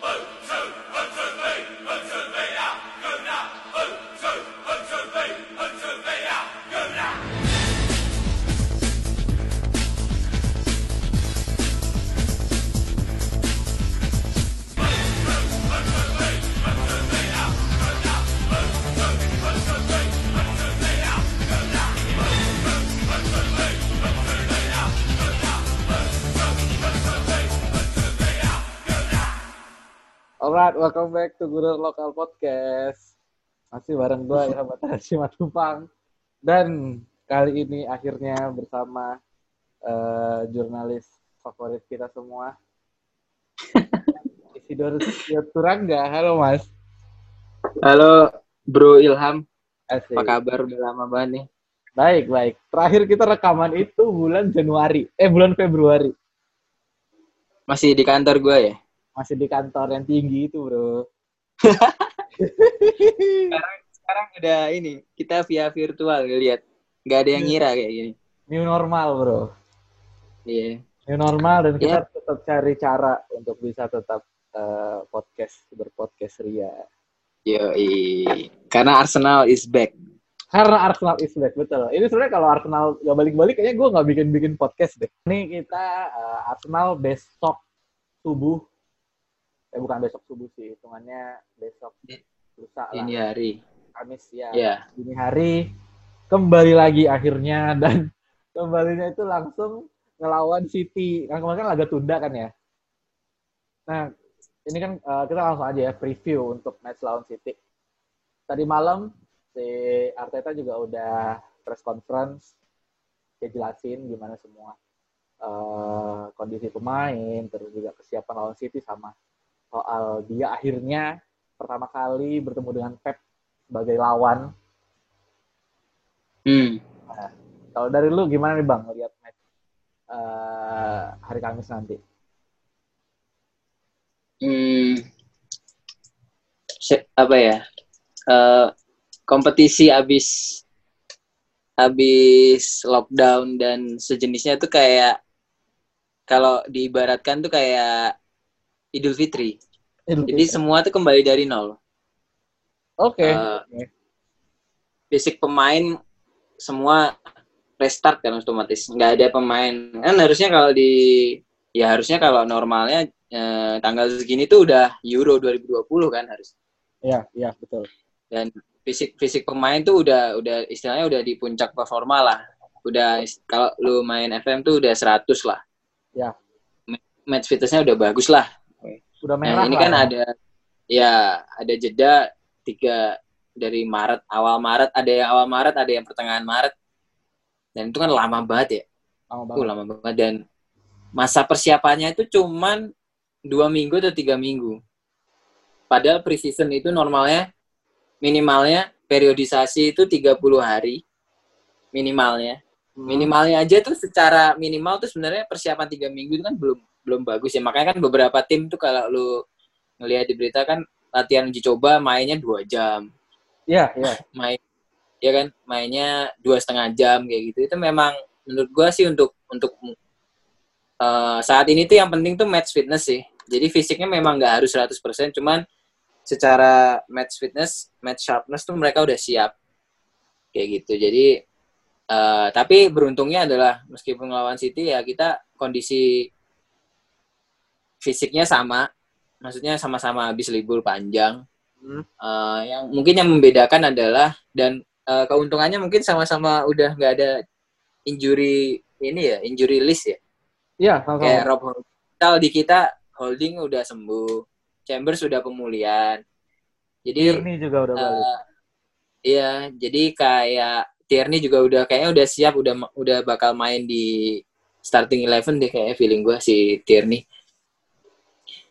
One. Welcome back to Guru Lokal Podcast. Masih bareng gue Ilham Batasi Matupang. Dan kali ini akhirnya bersama eh, jurnalis favorit kita semua. Isidor Turangga. Halo Mas. Halo Bro Ilham, Asik. apa kabar? Udah lama banget nih. Baik, baik. Terakhir kita rekaman itu bulan Januari. Eh, bulan Februari. Masih di kantor gue ya? Masih di kantor yang tinggi itu, bro. Sekarang, sekarang udah ini, kita via virtual lihat. Nggak ada yang ngira kayak gini. New normal, bro. Iya. New normal dan kita Ya. tetap cari cara untuk bisa tetap eh, podcast, berpodcast ria. Yoi. Karena Arsenal is back. Karena Arsenal is back, betul. Ini sebenarnya kalau Arsenal gak balik-balik, kayaknya gue gak bikin-bikin podcast deh. Ini kita eh, Arsenal besok subuh. Eh, bukan besok subuh sih, hitungannya besok lusa lah. Ini hari. Kamis ya. Ya. Dini hari kembali lagi akhirnya dan kembalinya itu langsung ngelawan City. Kan kemarin kan laga tunda kan ya. Nah, ini kan eh, kita langsung aja ya preview untuk match lawan City. Tadi malam si Arteta juga udah press conference dia jelasin gimana semua eh, kondisi pemain terus juga kesiapan lawan City sama soal dia akhirnya pertama kali bertemu dengan Pep sebagai lawan. Hmm. Kalau dari lu gimana nih Bang lihat match eh, hari Kamis nanti? Hmm. Se- apa ya? Eh, kompetisi abis habis lockdown dan sejenisnya tuh kayak kalau diibaratkan tuh kayak Idul Fitri. Jadi semua tuh kembali dari nol. Oke. Eh, basic pemain semua restart kan otomatis nggak ada pemain kan harusnya kalau di ya harusnya kalau normalnya eh, tanggal segini tuh udah Euro 2020 kan harus Iya, iya betul. dan fisik fisik pemain tuh udah udah istilahnya udah di puncak performa lah udah kalau lu main FM tuh udah 100 lah Ya. Ma- match fitnessnya udah bagus lah Udah Nah, merah ini lah kan ya. ada ya ada jeda tiga dari Maret awal Maret ada yang awal Maret ada yang pertengahan Maret dan itu kan lama banget ya Lama uh, banget. lama banget dan masa persiapannya itu cuman dua minggu atau tiga minggu padahal preseason itu normalnya minimalnya periodisasi itu 30 hari minimalnya Hmm. minimalnya aja tuh secara minimal tuh sebenarnya persiapan tiga minggu itu kan belum belum bagus ya. Makanya kan beberapa tim tuh kalau lu ngelihat di berita kan latihan uji coba mainnya dua jam. Iya, iya. main ya kan? Mainnya dua setengah jam kayak gitu. Itu memang menurut gua sih untuk untuk eh, saat ini tuh yang penting tuh match fitness sih. Jadi fisiknya memang nggak harus 100% cuman secara match fitness match sharpness tuh mereka udah siap. Kayak gitu. Jadi eh, tapi beruntungnya adalah meskipun melawan City ya kita kondisi fisiknya sama maksudnya sama-sama habis libur panjang Hmm. Eh, yang mungkin yang membedakan adalah dan eh, keuntungannya mungkin sama-sama udah nggak ada injury ini ya injury list ya Iya, kayak. Rob Hospital di kita holding udah sembuh Chambers sudah pemulihan jadi Tierney juga udah balik. eh, iya jadi kayak Tierney juga udah kayaknya udah siap udah udah bakal main di starting eleven deh kayaknya feeling gue si Tierney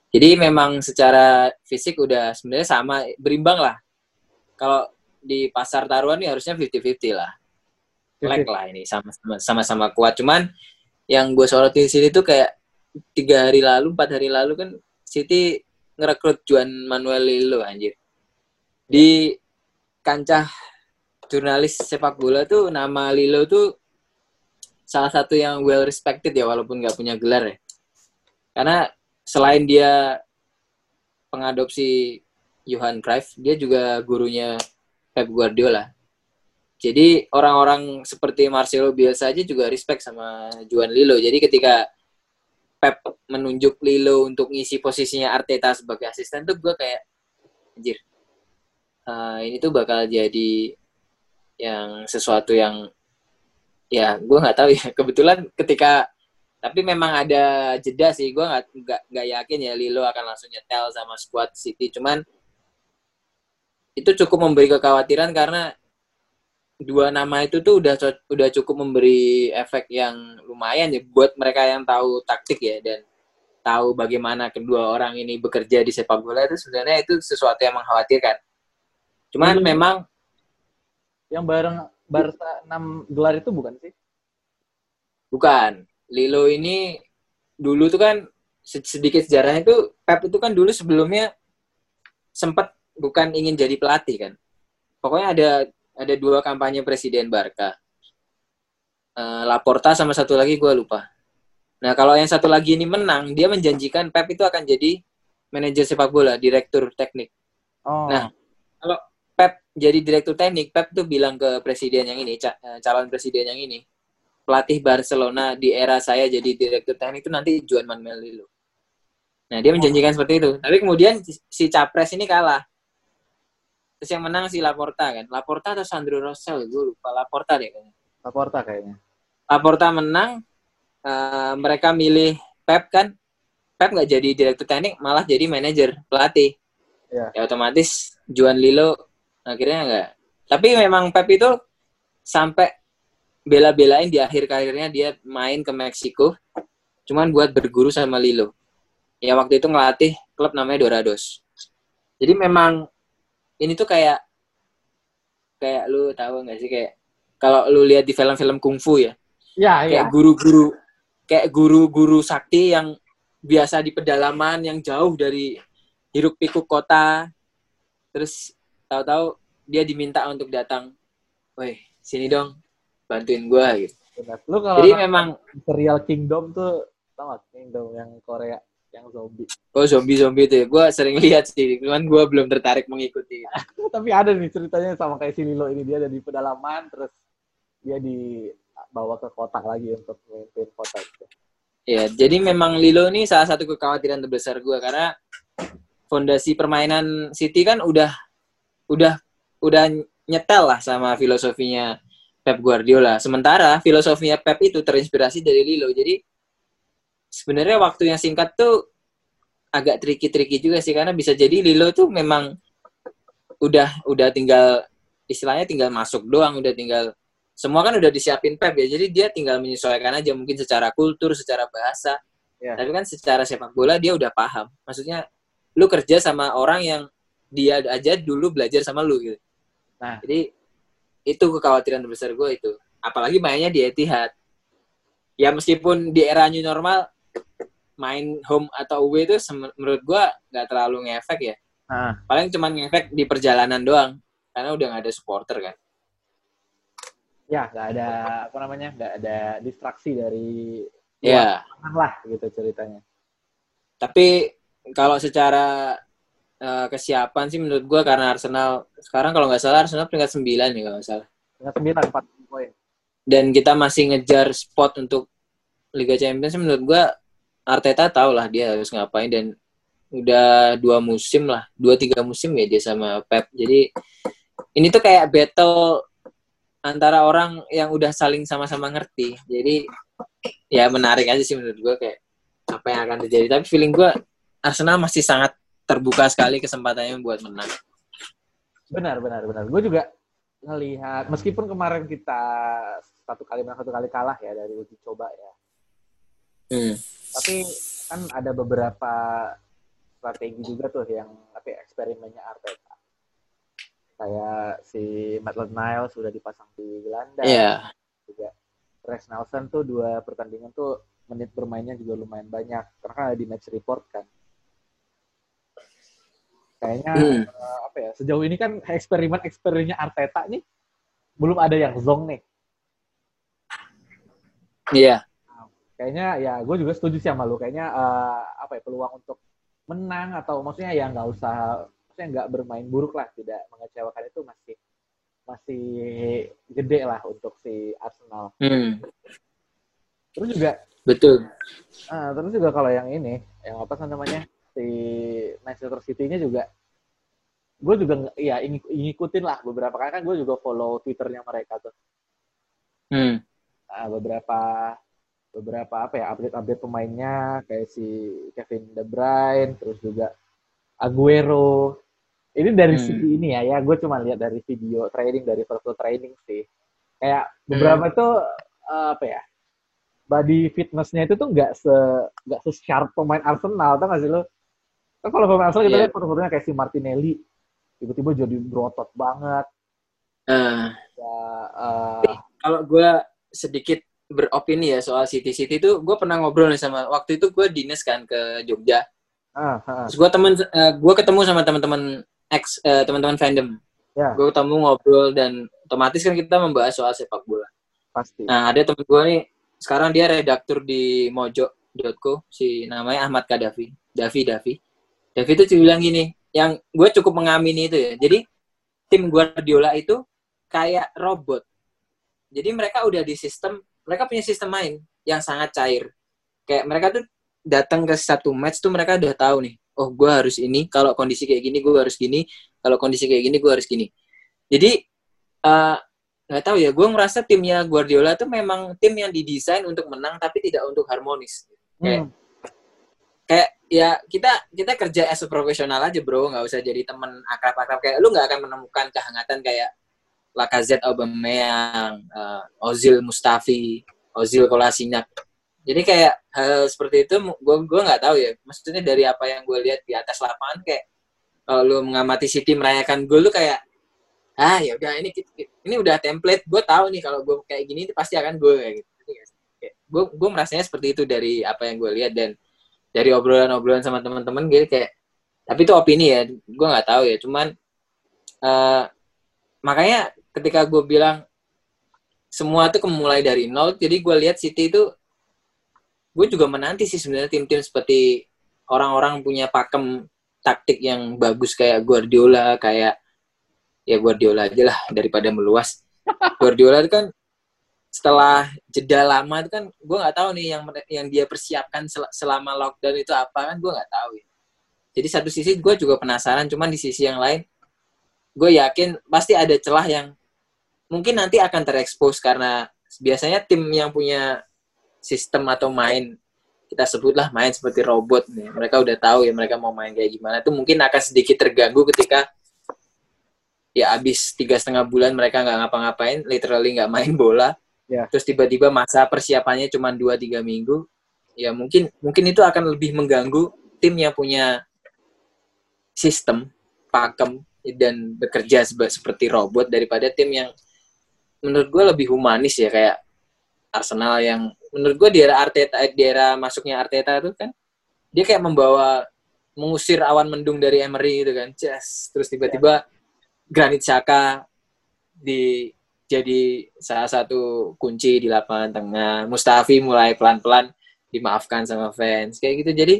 jadi memang secara fisik udah sebenarnya sama berimbang lah. Kalau di pasar taruhan nih harusnya 50-50 lah. Lag lah ini sama-sama sama-sama kuat. Cuman yang gue sorotin di sini tuh kayak tiga hari lalu empat hari lalu kan City ngerekrut Juan Manuel Lillo anjir. Di kancah jurnalis sepak bola tuh nama Lillo tuh salah satu yang well respected ya walaupun nggak punya gelar ya. Karena selain dia pengadopsi Johan Cruyff, dia juga gurunya Pep Guardiola. Jadi orang-orang seperti Marcelo Bielsa aja juga respect sama Juan Lilo. Jadi ketika Pep menunjuk Lilo untuk ngisi posisinya Arteta sebagai asisten tuh gue kayak anjir. Uh, ini tuh bakal jadi yang sesuatu yang ya gue nggak tahu ya kebetulan ketika tapi memang ada jeda sih gue nggak nggak nggak yakin ya Lilo akan langsung nyetel sama squad City cuman itu cukup memberi kekhawatiran karena dua nama itu tuh udah udah cukup memberi efek yang lumayan ya buat mereka yang tahu taktik ya dan tahu bagaimana kedua orang ini bekerja di sepak bola itu sebenarnya itu sesuatu yang mengkhawatirkan. Cuman hmm. memang yang bareng Barca 6 gelar itu bukan sih? Bukan. Lilo ini dulu tuh kan sedikit sejarahnya itu Pep itu kan dulu sebelumnya sempat bukan ingin jadi pelatih kan. Pokoknya ada ada dua kampanye presiden Barca. Uh, Laporta sama satu lagi gue lupa. Nah kalau yang satu lagi ini menang, dia menjanjikan Pep itu akan jadi manajer sepak bola, direktur teknik. Oh. Nah kalau Pep jadi direktur teknik, Pep tuh bilang ke presiden yang ini, eh, calon presiden yang ini, pelatih Barcelona di era saya jadi direktur teknik itu nanti Juan Manuel Lilo. Nah dia menjanjikan oh. seperti itu. Tapi kemudian si capres ini kalah. Terus yang menang si Laporta kan. Laporta atau Sandro Rosell, gue lupa. Laporta deh kayaknya. Laporta kayaknya. Laporta menang, uh, mereka milih Pep kan. Pep nggak jadi direktur teknik, malah jadi manajer, pelatih. Ya. ya otomatis Juan Lilo akhirnya nggak. Tapi memang Pep itu sampai bela-belain di akhir karirnya dia main ke Meksiko, cuman buat berguru sama Lilo. Ya waktu itu ngelatih klub namanya Dorados. Jadi memang ini tuh kayak kayak lu tahu nggak sih? Kayak kalau lu lihat di film-film kungfu ya ya kayak guru-guru kayak guru-guru sakti yang biasa di pedalaman yang jauh dari hiruk pikuk kota. Terus tahu-tahu dia diminta untuk datang. Woi sini dong bantuin gua gitu Lu kalau Jadi memang serial Kingdom tuh tau gak Kingdom yang Korea yang zombie. Oh zombie zombie itu ya, gue sering lihat sih, cuman gue belum tertarik mengikuti. Tapi ada nih ceritanya sama kayak si Lilo ini dia ada di pedalaman, terus dia dibawa ke kota lagi untuk memimpin kota itu. Ya, jadi memang Lilo ini salah satu kekhawatiran terbesar gue karena fondasi permainan City kan udah udah udah nyetel lah sama filosofinya Pep Guardiola. Sementara filosofinya Pep itu terinspirasi dari Lilo. Jadi sebenarnya waktu yang singkat tuh agak tricky-tricky juga sih karena bisa jadi Lilo tuh memang udah udah tinggal istilahnya tinggal masuk doang, udah tinggal semua kan udah disiapin Pep ya. Jadi dia tinggal menyesuaikan aja mungkin secara kultur, secara bahasa. Yeah. Tapi kan secara sepak bola dia udah paham. Maksudnya lu kerja sama orang yang dia aja dulu belajar sama lu gitu. Nah, jadi itu kekhawatiran terbesar gue itu. Apalagi mainnya di Etihad. Ya meskipun di era new normal main home atau away itu menurut gua nggak terlalu ngefek ya. Nah. Paling cuma ngefek di perjalanan doang karena udah nggak ada supporter kan. Ya, nggak ada apa namanya, nggak ada distraksi dari ya lah gitu ceritanya. Tapi kalau secara uh, kesiapan sih menurut gua karena Arsenal sekarang kalau nggak salah Arsenal peringkat 9 nih kalau nggak salah. Peringkat 9 4 poin. Dan kita masih ngejar spot untuk Liga Champions menurut gua Arteta tahu lah dia harus ngapain dan udah dua musim lah, dua tiga musim ya dia sama Pep. Jadi ini tuh kayak battle antara orang yang udah saling sama-sama ngerti. Jadi ya menarik aja sih menurut gue kayak apa yang akan terjadi. Tapi feeling gue Arsenal masih sangat terbuka sekali kesempatannya buat menang. Benar, benar, benar. Gue juga ngelihat meskipun kemarin kita satu kali menang satu kali kalah ya dari uji coba ya. Hmm tapi kan ada beberapa strategi juga tuh yang tapi eksperimennya Arteta kayak si Maitland Niles sudah dipasang di gelandang yeah. juga Rex Nelson tuh dua pertandingan tuh menit bermainnya juga lumayan banyak karena kan ada di match report kan kayaknya hmm. uh, apa ya sejauh ini kan eksperimen eksperimennya Arteta nih belum ada yang zong nih iya kayaknya ya gue juga setuju sih sama lu kayaknya uh, apa ya peluang untuk menang atau maksudnya ya nggak usah maksudnya nggak bermain buruk lah tidak mengecewakan itu masih masih gede lah untuk si Arsenal. Hmm, Terus juga betul. ah, terus juga kalau yang ini yang apa namanya si Manchester City-nya juga gue juga ya ngikutin lah beberapa kali kan gue juga follow Twitternya mereka tuh. Hmm, Ah, beberapa beberapa apa ya update-update pemainnya kayak si Kevin De Bruyne terus juga Aguero. Ini dari Hmm. segi ini ya ya gue cuma lihat dari video training dari virtual training sih. Kayak beberapa tuh eh, apa ya body fitnessnya itu tuh nggak se nggak se sharp pemain Arsenal tau gak sih lo kan kalau pemain Arsenal kita Iya. lihat foto-fotonya kayak si Martinelli tiba-tiba jadi berotot banget. Nah, ya, eh, kalau gue sedikit beropini ya soal City. City itu gue pernah ngobrol nih sama waktu itu gue dinas kan ke Jogja. Ah, ah, terus gue temen gue ketemu sama teman-teman ex eh, teman-teman fandom. Ya. gue ketemu ngobrol dan otomatis kan kita membahas soal sepak bola. Pasti. Nah ada temen gue nih sekarang dia redaktur di mojo.co si namanya Ahmad Kadafi. Davi Davi Davi itu bilang gini yang gue cukup mengamini itu ya. Jadi tim Guardiola itu kayak robot. Jadi mereka udah di sistem mereka punya sistem main yang sangat cair. Kayak mereka tuh datang ke satu match tuh mereka udah tahu nih oh gue harus ini kalau kondisi kayak gini gue harus gini kalau kondisi kayak gini gue harus gini. Jadi eh, nggak tahu ya gue merasa timnya Guardiola tuh memang tim yang didesain untuk menang tapi tidak untuk harmonis. Kayak Hmm. Kayak ya kita kita kerja as a profesional aja bro. Nggak usah jadi temen akrab-akrab. Kayak lu nggak akan menemukan kehangatan kayak Lacazette Aubameyang uh, Ozil Mustafi Ozil Kolasinac. Jadi kayak hal seperti itu gue gue nggak tahu ya. Maksudnya dari apa yang gue lihat di atas lapangan kayak kalau lu mengamati City merayakan gol lu kayak ah ya udah ini ini udah template. Gue tahu nih kalau gue kayak gini pasti akan gue kayak gitu. Gue gue merasanya seperti itu dari apa yang gue lihat. Dan dari obrolan-obrolan sama teman-teman gitu kayak tapi itu opini ya gue nggak tahu ya cuman eh makanya ketika gue bilang semua tuh mulai dari nol jadi gue lihat City itu gue juga menanti sih sebenarnya tim-tim seperti orang-orang punya pakem taktik yang bagus kayak Guardiola kayak ya Guardiola aja lah daripada meluas. Guardiola itu kan setelah jeda lama itu kan gue nggak tahu nih yang yang dia persiapkan sel- selama lockdown itu apa kan gue nggak tahu ya. Jadi satu sisi gue juga penasaran, cuman di sisi yang lain gue yakin pasti ada celah yang mungkin nanti akan terekspos karena biasanya tim yang punya sistem atau main kita sebutlah main seperti robot nih mereka udah tahu ya mereka mau main kayak gimana itu mungkin akan sedikit terganggu ketika ya abis tiga setengah bulan mereka nggak ngapa-ngapain literally nggak main bola Ya. terus tiba-tiba masa persiapannya cuma 2-3 minggu ya mungkin mungkin itu akan lebih mengganggu tim yang punya sistem pakem dan bekerja seperti robot daripada tim yang menurut gue lebih humanis ya kayak Arsenal yang menurut gue di era Arteta eh, di era masuknya Arteta itu kan dia kayak membawa mengusir awan mendung dari Emery gitu kan Just, terus tiba-tiba Granit Xhaka di jadi salah satu kunci di lapangan tengah. Mustafi mulai pelan-pelan dimaafkan sama fans kayak gitu. Jadi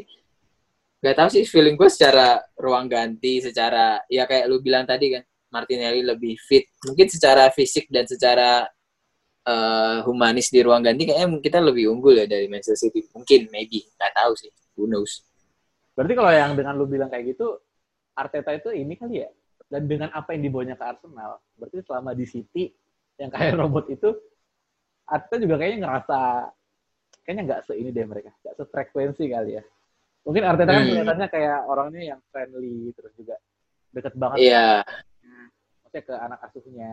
nggak tahu sih feeling gue secara ruang ganti secara ya kayak lu bilang tadi kan Martinelli lebih fit. Mungkin secara fisik dan secara eh, humanis di ruang ganti kayaknya kita lebih unggul ya dari Manchester City. Mungkin maybe nggak tahu sih. Who knows? Berarti kalau yang dengan lu bilang kayak gitu, Arteta itu ini kali ya? Dan dengan apa yang dibawanya ke Arsenal, berarti selama di City yang kayak robot itu, Arteta juga kayaknya ngerasa kayaknya nggak se ini deh mereka, nggak sefrekuensi kali ya. Mungkin Arteta kan Hmm. kelihatannya kayak orangnya yang friendly, terus juga deket banget iya maksudnya ke anak asuhnya.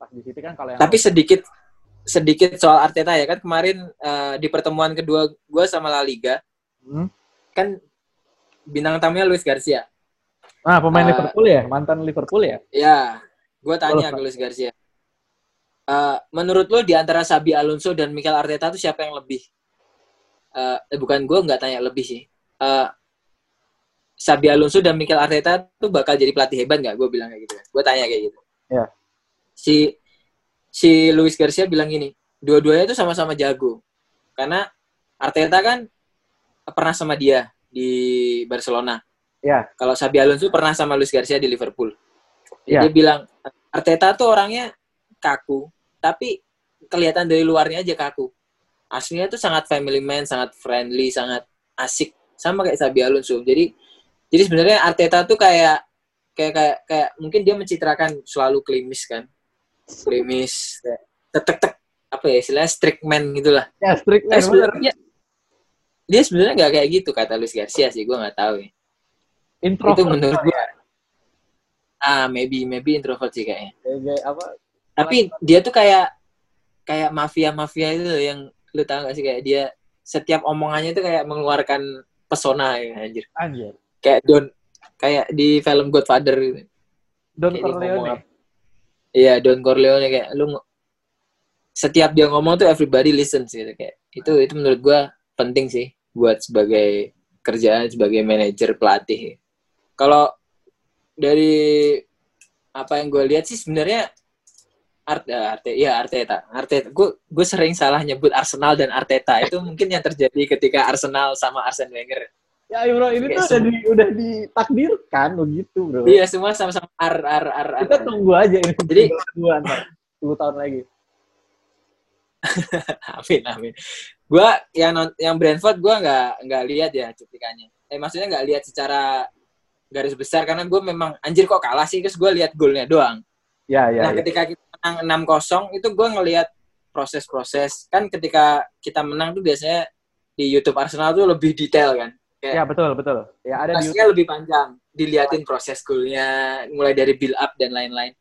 Pas di City kan kalau yang tapi sedikit sedikit soal Arteta ya kan kemarin eh, di pertemuan kedua gue sama La Liga Hmm. kan bintang tamunya Luis Garcia Nah, pemain Uh, Liverpool ya, mantan Liverpool ya. Ya, gue tanya ke Luis Garcia. Eh, menurut lo di antara Sabi Alonso dan Mikel Arteta itu siapa yang lebih? Eh, eh, bukan gue nggak tanya lebih sih. Eh, Sabi Alonso dan Mikel Arteta tuh bakal jadi pelatih hebat nggak? Gue bilang kayak gitu. Gue tanya kayak gitu. Ya. Si si Luis Garcia bilang gini, dua-duanya tuh sama-sama jago. Karena Arteta kan pernah sama dia di Barcelona. Ya. Kalau Xabi Alonso pernah sama Luis Garcia di Liverpool. Ya. Dia bilang Arteta tuh orangnya kaku, tapi kelihatan dari luarnya aja kaku. Aslinya tuh sangat family man, sangat friendly, sangat asik, sama kayak Xabi Alonso. Jadi jadi sebenarnya Arteta tuh kayak kayak kayak kayak mungkin dia mencitrakan selalu klimis kan, klimis, tek tek tek apa ya istilahnya strict man gitulah. Ya, strict Eh, sebenarnya dia sebenarnya nggak kayak gitu kata Luis Garcia sih, gue nggak tahu ya. Introvert. Itu menurut gue. Ah, maybe maybe introvert sih kayaknya. Kayak apa? Tapi dia tuh kayak kayak mafia-mafia itu loh yang lu tahu gak sih kayak dia setiap omongannya tuh kayak mengeluarkan pesona ya anjir. Anjir. Kayak Don kayak di film Godfather gitu. Don Kayak Corleone. Iya, Don Corleone kayak lu setiap dia ngomong tuh everybody listen sih kayak itu itu menurut gua penting sih buat sebagai kerjaan sebagai manajer pelatih. Kalau dari apa yang gue lihat sih sebenarnya Art, eh, Arte, ya Arteta, Arteta. Gue gue sering salah nyebut Arsenal dan Arteta. Itu mungkin yang terjadi ketika Arsenal sama Arsene Wenger. Ya, bro, ini Kayak tuh udah, di, udah ditakdirkan begitu, bro. Iya semua sama-sama ar ar ar ar. Kita tunggu aja ini. Jadi- dua. 10 tahun lagi. amin amin. Gua yang non, yang Brentford gua nggak nggak lihat ya cuplikannya. Eh maksudnya nggak lihat secara garis besar karena gue memang anjir kok kalah sih terus gue lihat golnya doang. Ya, ya, nah ya. ketika kita menang 6-0 itu gue ngelihat proses-proses kan ketika kita menang tuh biasanya di YouTube Arsenal tuh lebih detail kan. Ya, betul, betul. Ya, ada di lebih panjang diliatin proses golnya mulai dari build up dan lain-lain.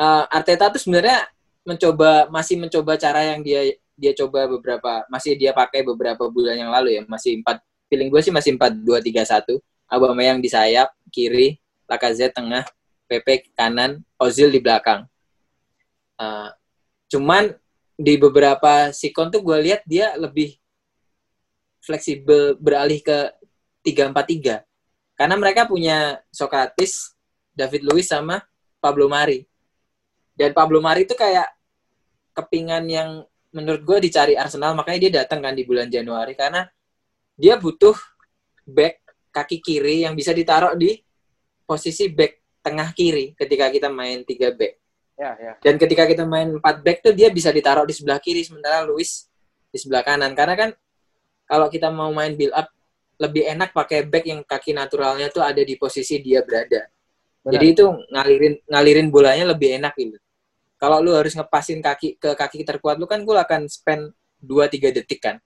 Eh, Arteta tuh sebenarnya mencoba masih mencoba cara yang dia dia coba beberapa masih dia pakai beberapa bulan yang lalu ya masih empat feeling gue sih masih empat dua tiga satu Aubameyang di sayap kiri Lacazette tengah Pepe kanan Ozil di belakang Eh, cuman di beberapa sikon tuh gue lihat dia lebih fleksibel beralih ke 3-4-3 karena mereka punya Socrates, David Luiz sama Pablo Mari. Dan Pablo Mari itu kayak kepingan yang menurut gue dicari Arsenal, makanya dia datang kan di bulan Januari karena dia butuh back kaki kiri yang bisa ditaruh di posisi back tengah kiri ketika kita main 3 back. Ya, ya. Dan ketika kita main 4 back tuh dia bisa ditaruh di sebelah kiri sementara Luis di sebelah kanan. Karena kan kalau kita mau main build up lebih enak pakai back yang kaki naturalnya tuh ada di posisi dia berada. Benar. Jadi itu ngalirin ngalirin bolanya lebih enak gitu. Kalau lu harus ngepasin kaki ke kaki terkuat lu kan gue akan spend 2 3 detik kan.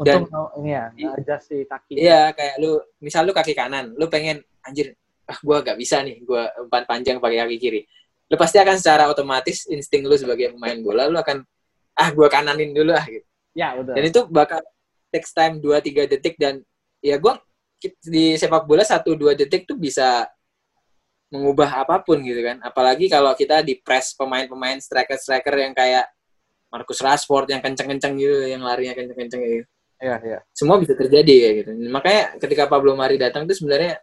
Dan- Untuk mau ini ya, adjust si kaki. Iya, kayak lu misal lu kaki kanan, lu pengen anjir, ah gua gak bisa nih, gua umpan panjang pakai kaki kiri. Lu pasti akan secara otomatis insting lu sebagai pemain bola lu akan ah gua kananin dulu ah gitu. Ya, betul. Dan itu bakal takes time 2 3 detik dan ya gua di sepak bola 1 2 detik tuh bisa mengubah apa pun gitu kan. Apalagi kalau kita di press pemain-pemain striker-striker yang kayak Marcus Rashford yang kenceng-kenceng gitu, yang larinya kenceng-kenceng gitu Iya, iya. semua bisa terjadi ya gitu. Makanya ketika Pablo Mari datang tuh sebenarnya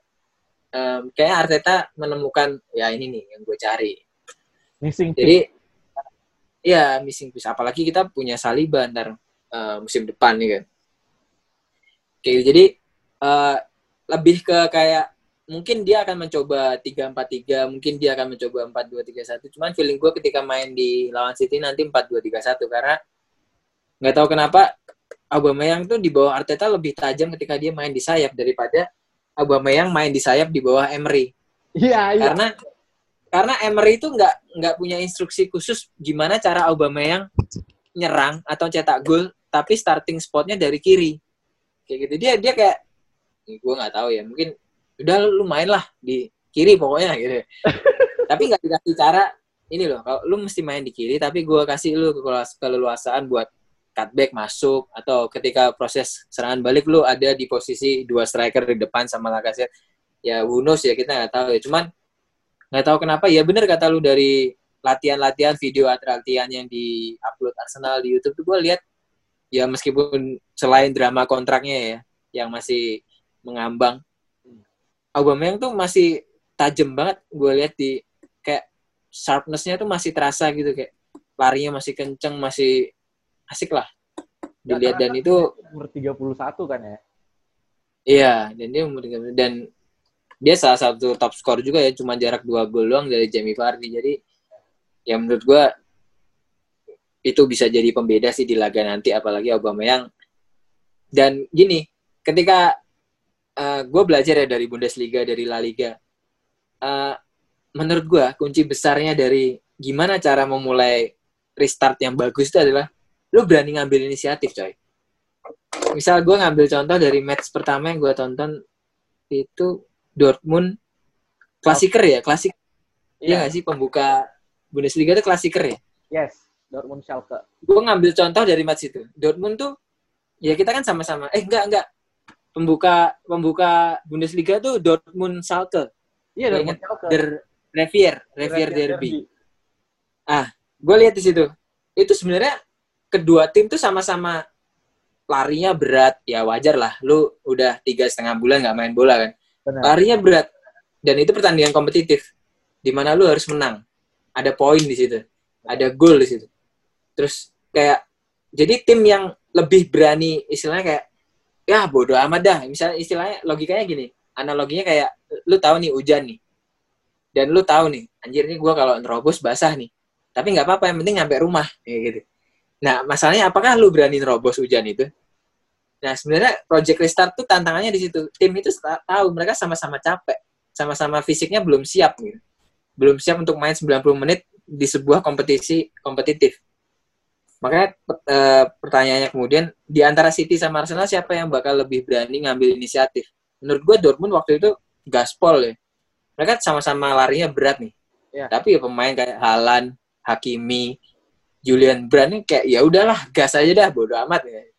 em, kayaknya Arteta menemukan ya ini nih yang gue cari. Missing piece. Jadi ya missing piece. Apalagi kita punya Saliba ntar eh, musim depan nih kan. Kayak gitu. jadi eh, lebih ke kayak mungkin dia akan mencoba 3-4-3, mungkin dia akan mencoba 4-2-3-1. Cuman feeling gue ketika main di lawan City nanti 4-2-3-1 karena nggak tahu kenapa Aubameyang tuh di bawah Arteta lebih tajam ketika dia main di sayap daripada Aubameyang main di sayap di bawah Emery. Iya, iya. Karena karena Emery itu nggak nggak punya instruksi khusus gimana cara Aubameyang nyerang atau cetak gol tapi starting spotnya dari kiri. Kayak gitu dia dia kayak gue nggak tahu ya mungkin udah lu main lah di kiri pokoknya gitu. tapi nggak dikasih cara ini loh kalau lu mesti main di kiri tapi gue kasih lu keleluas- keleluasaan buat cutback masuk atau ketika proses serangan balik lu ada di posisi dua striker di depan sama Lacazette ya who knows ya kita nggak tahu ya cuman nggak tahu kenapa. Ya bener kata lu dari latihan-latihan video atau latihan yang di upload Arsenal di YouTube tuh gue lihat ya meskipun selain drama kontraknya ya yang masih mengambang Aubameyang tuh masih tajam banget gue lihat di kayak sharpness-nya tuh masih terasa gitu kayak larinya masih kenceng masih asik lah dilihat. Dan itu umur 31 kan ya. Iya, dan dia umur 13 dan dia salah satu top skor juga ya, cuma jarak dua gol doang dari Jamie Vardy. Jadi ya menurut gua itu bisa jadi pembeda sih di laga nanti apalagi Aubameyang. Dan gini, ketika uh, gue belajar ya dari Bundesliga, dari La Liga, uh, menurut gua kunci besarnya dari gimana cara memulai restart yang bagus itu adalah lu berani ngambil inisiatif coy misal gue ngambil contoh dari match pertama yang gue tonton itu Dortmund klasiker ya klasik Iya. Yeah. gak sih pembuka Bundesliga itu klasiker ya? Yes Dortmund Schalke. Gue ngambil contoh dari match itu. Dortmund tuh ya kita kan sama-sama eh enggak enggak pembuka pembuka Bundesliga tuh Dortmund Schalke. Iya Dortmund Schalke. Der Revier Revier Derby. ah gue lihat di situ. Itu sebenarnya kedua tim tuh sama-sama larinya berat. Ya wajar lah lu udah tiga setengah bulan nggak main bola kan Benar. larinya berat. Dan itu pertandingan kompetitif di mana lu harus menang. Ada poin di situ. Ada gol di situ. Terus kayak jadi tim yang lebih berani istilahnya kayak ya bodoh amat dah. Misalnya istilahnya logikanya gini. Analoginya kayak lu tahu nih hujan nih. Dan lu tahu nih anjir nih gue kalau nerobos basah nih. Tapi nggak apa-apa yang penting nyampe rumah kayak gitu. Nah, masalahnya apakah lu berani nerobos hujan itu? Nah, sebenarnya Project Restart tuh tantangannya di situ. Tim itu tahu mereka sama-sama capek, sama-sama fisiknya belum siap gitu. Belum siap untuk main 90 menit di sebuah kompetisi kompetitif. Makanya e, pertanyaannya kemudian di antara City sama Arsenal siapa yang bakal lebih berani ngambil inisiatif? Menurut gue Dortmund waktu itu gaspol ya. Mereka sama-sama larinya berat nih. Ya. Tapi ya pemain kayak Halan, Hakimi, Julian Brand kayak ya udahlah gas aja dah bodo amat ya.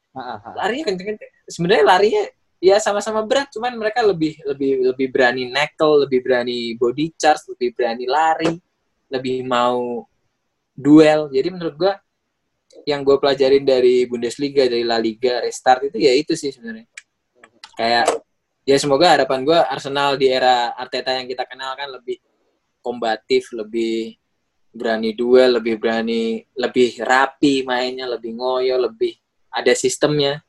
Larinya kenceng-kenceng. Sebenarnya larinya ya sama-sama berat, cuman mereka lebih lebih lebih berani neckle, lebih berani body charge, lebih berani lari, lebih mau duel. Jadi menurut gua yang gue pelajarin dari Bundesliga, dari La Liga, restart itu ya itu sih sebenarnya. Kayak ya semoga harapan gue Arsenal di era Arteta yang kita kenal kan lebih kombatif, lebih berani duel, lebih berani, lebih rapi mainnya, lebih ngoyo, lebih ada sistemnya.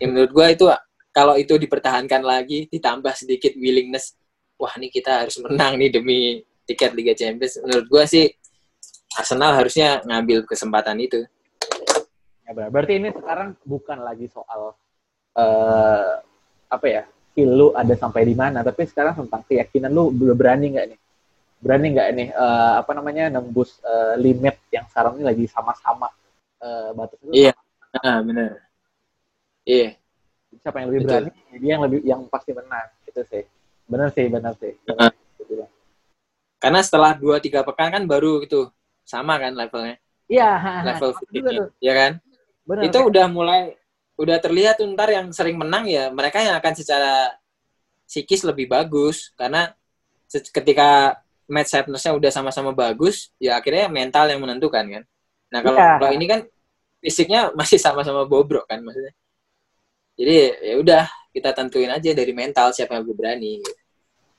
Yang menurut gue itu kalau itu dipertahankan lagi, ditambah sedikit willingness, wah ini kita harus menang nih demi tiket Liga Champions. Menurut gue sih Arsenal harusnya ngambil kesempatan itu. Ya. Berarti ini sekarang bukan lagi soal uh, apa ya, skill lu ada sampai di mana, tapi sekarang tentang keyakinan lu belum berani nggak nih berani nggak nih uh, apa namanya nembus uh, limit yang sekarang ini lagi sama-sama uh, batas itu? Iya, ah, benar. Iya. Siapa yang lebih Betul. berani? Dia yang lebih yang pasti menang. Itu sih. Benar sih, benar sih. Uh -huh. Karena setelah dua tiga pekan kan baru gitu sama kan levelnya. Iya. Level fisiknya, ya kan? Benar, itu kan? udah mulai udah terlihat tuh ntar yang sering menang ya mereka yang akan secara psikis lebih bagus karena ketika match fitnessnya udah sama-sama bagus, ya akhirnya mental yang menentukan kan. Nah kalau yeah. kalau ini kan fisiknya masih sama-sama bobrok kan maksudnya. Jadi ya udah kita tentuin aja dari mental siapa yang lebih berani.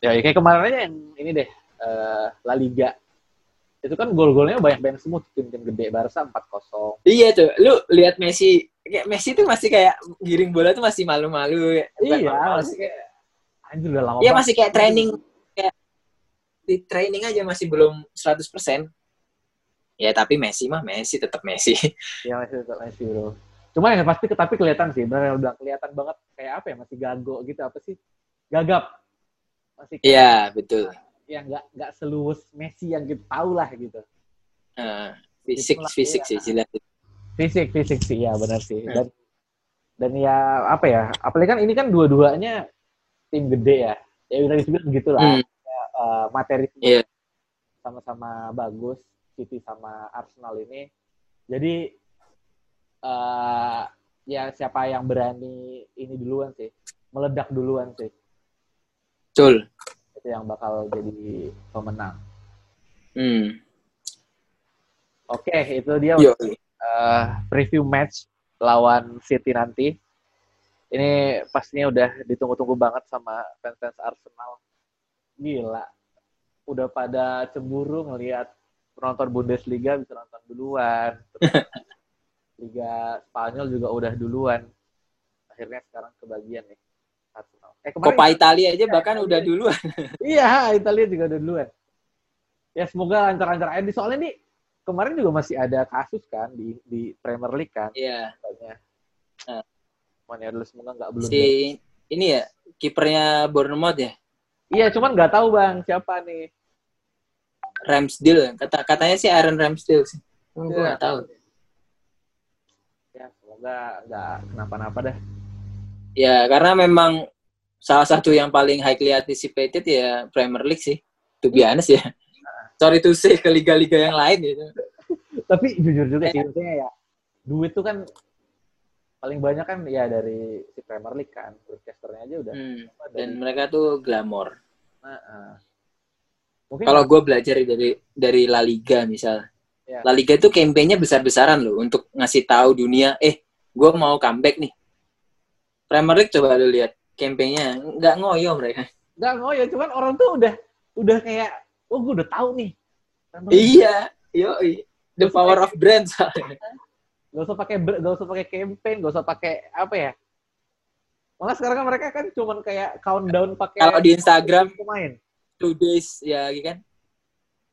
Ya, ya kayak kemarin aja yang ini deh uh, La Liga itu kan gol-golnya banyak banyak semua tim-tim gede Barca 4-0. Iya tuh, lu lihat Messi kayak Messi tuh masih kayak giring bola tuh masih malu-malu. Iya, masih kayak anjir udah lama Iya masih kayak training di training aja masih belum 100%. Ya tapi Messi mah Messi tetap Messi. Ya Messi tetap Messi bro. Cuma yang pasti tapi kelihatan sih, benar udah kelihatan banget kayak apa ya masih gago gitu apa sih? Gagap. Masih Iya, betul. Yang nggak nggak seluas Messi yang kita tahu lah gitu. Uh, fisik Itulah, fisik ya. sih jelas. Fisik fisik sih ya benar sih. Dan dan ya apa ya? Apalagi kan ini kan dua-duanya tim gede ya. Ya udah disebut begitulah. Hmm uh, materi yeah. sama-sama bagus City sama Arsenal ini. Jadi uh, ya siapa yang berani ini duluan sih, meledak duluan sih. Betul. Itu yang bakal jadi pemenang. Hmm. Oke, okay, itu dia uh, preview match lawan City nanti. Ini pastinya udah ditunggu-tunggu banget sama fans-fans Arsenal gila udah pada cemburu ngelihat penonton Bundesliga bisa nonton duluan Liga Spanyol juga udah duluan akhirnya sekarang kebagian nih. Eh, Coppa Italia aja bahkan udah duluan. iya, Italia juga udah duluan. Ya semoga lancar-lancar aja. Soalnya nih kemarin juga masih ada kasus kan di di Premier League kan. Iya. Katanya. Nah. Ya dulu semoga nggak belum. Si ini ya kipernya Bournemouth ya. Iya, cuman nggak tahu bang siapa nih. Ramsdale kata katanya sih Aaron Ramsdale sih. Gue Iya. nggak tahu. Ya semoga nggak kenapa-napa dah. Ya karena memang salah satu yang paling highly anticipated ya Premier League sih. To be honest ya. Sorry to say ke liga-liga yang lain gitu. Tapi jujur juga sih maksudnya ya duit tuh kan paling banyak kan ya dari si Premier League kan. Broadcasternya aja udah. Hmm. dari- Dan mereka tuh glamor. Nah, ah. Mungkin Kalau gue belajar dari dari La Liga misal, Ya. La Liga itu campaign-nya besar-besaran loh untuk ngasih tahu dunia, eh gue mau comeback nih. Premier League coba lu lihat campaign-nya, nggak ngoyo mereka. nggak ya, cuman orang tuh udah udah kayak, oh gue udah tahu nih. Iya, yo, the power of brand. soalnya. Gak usah pakai gak usah pakai campaign, gak usah pakai apa ya? Malah sekarang kan mereka kan cuman kayak countdown pakai Kalau di Instagram pemain. Two days ya kan,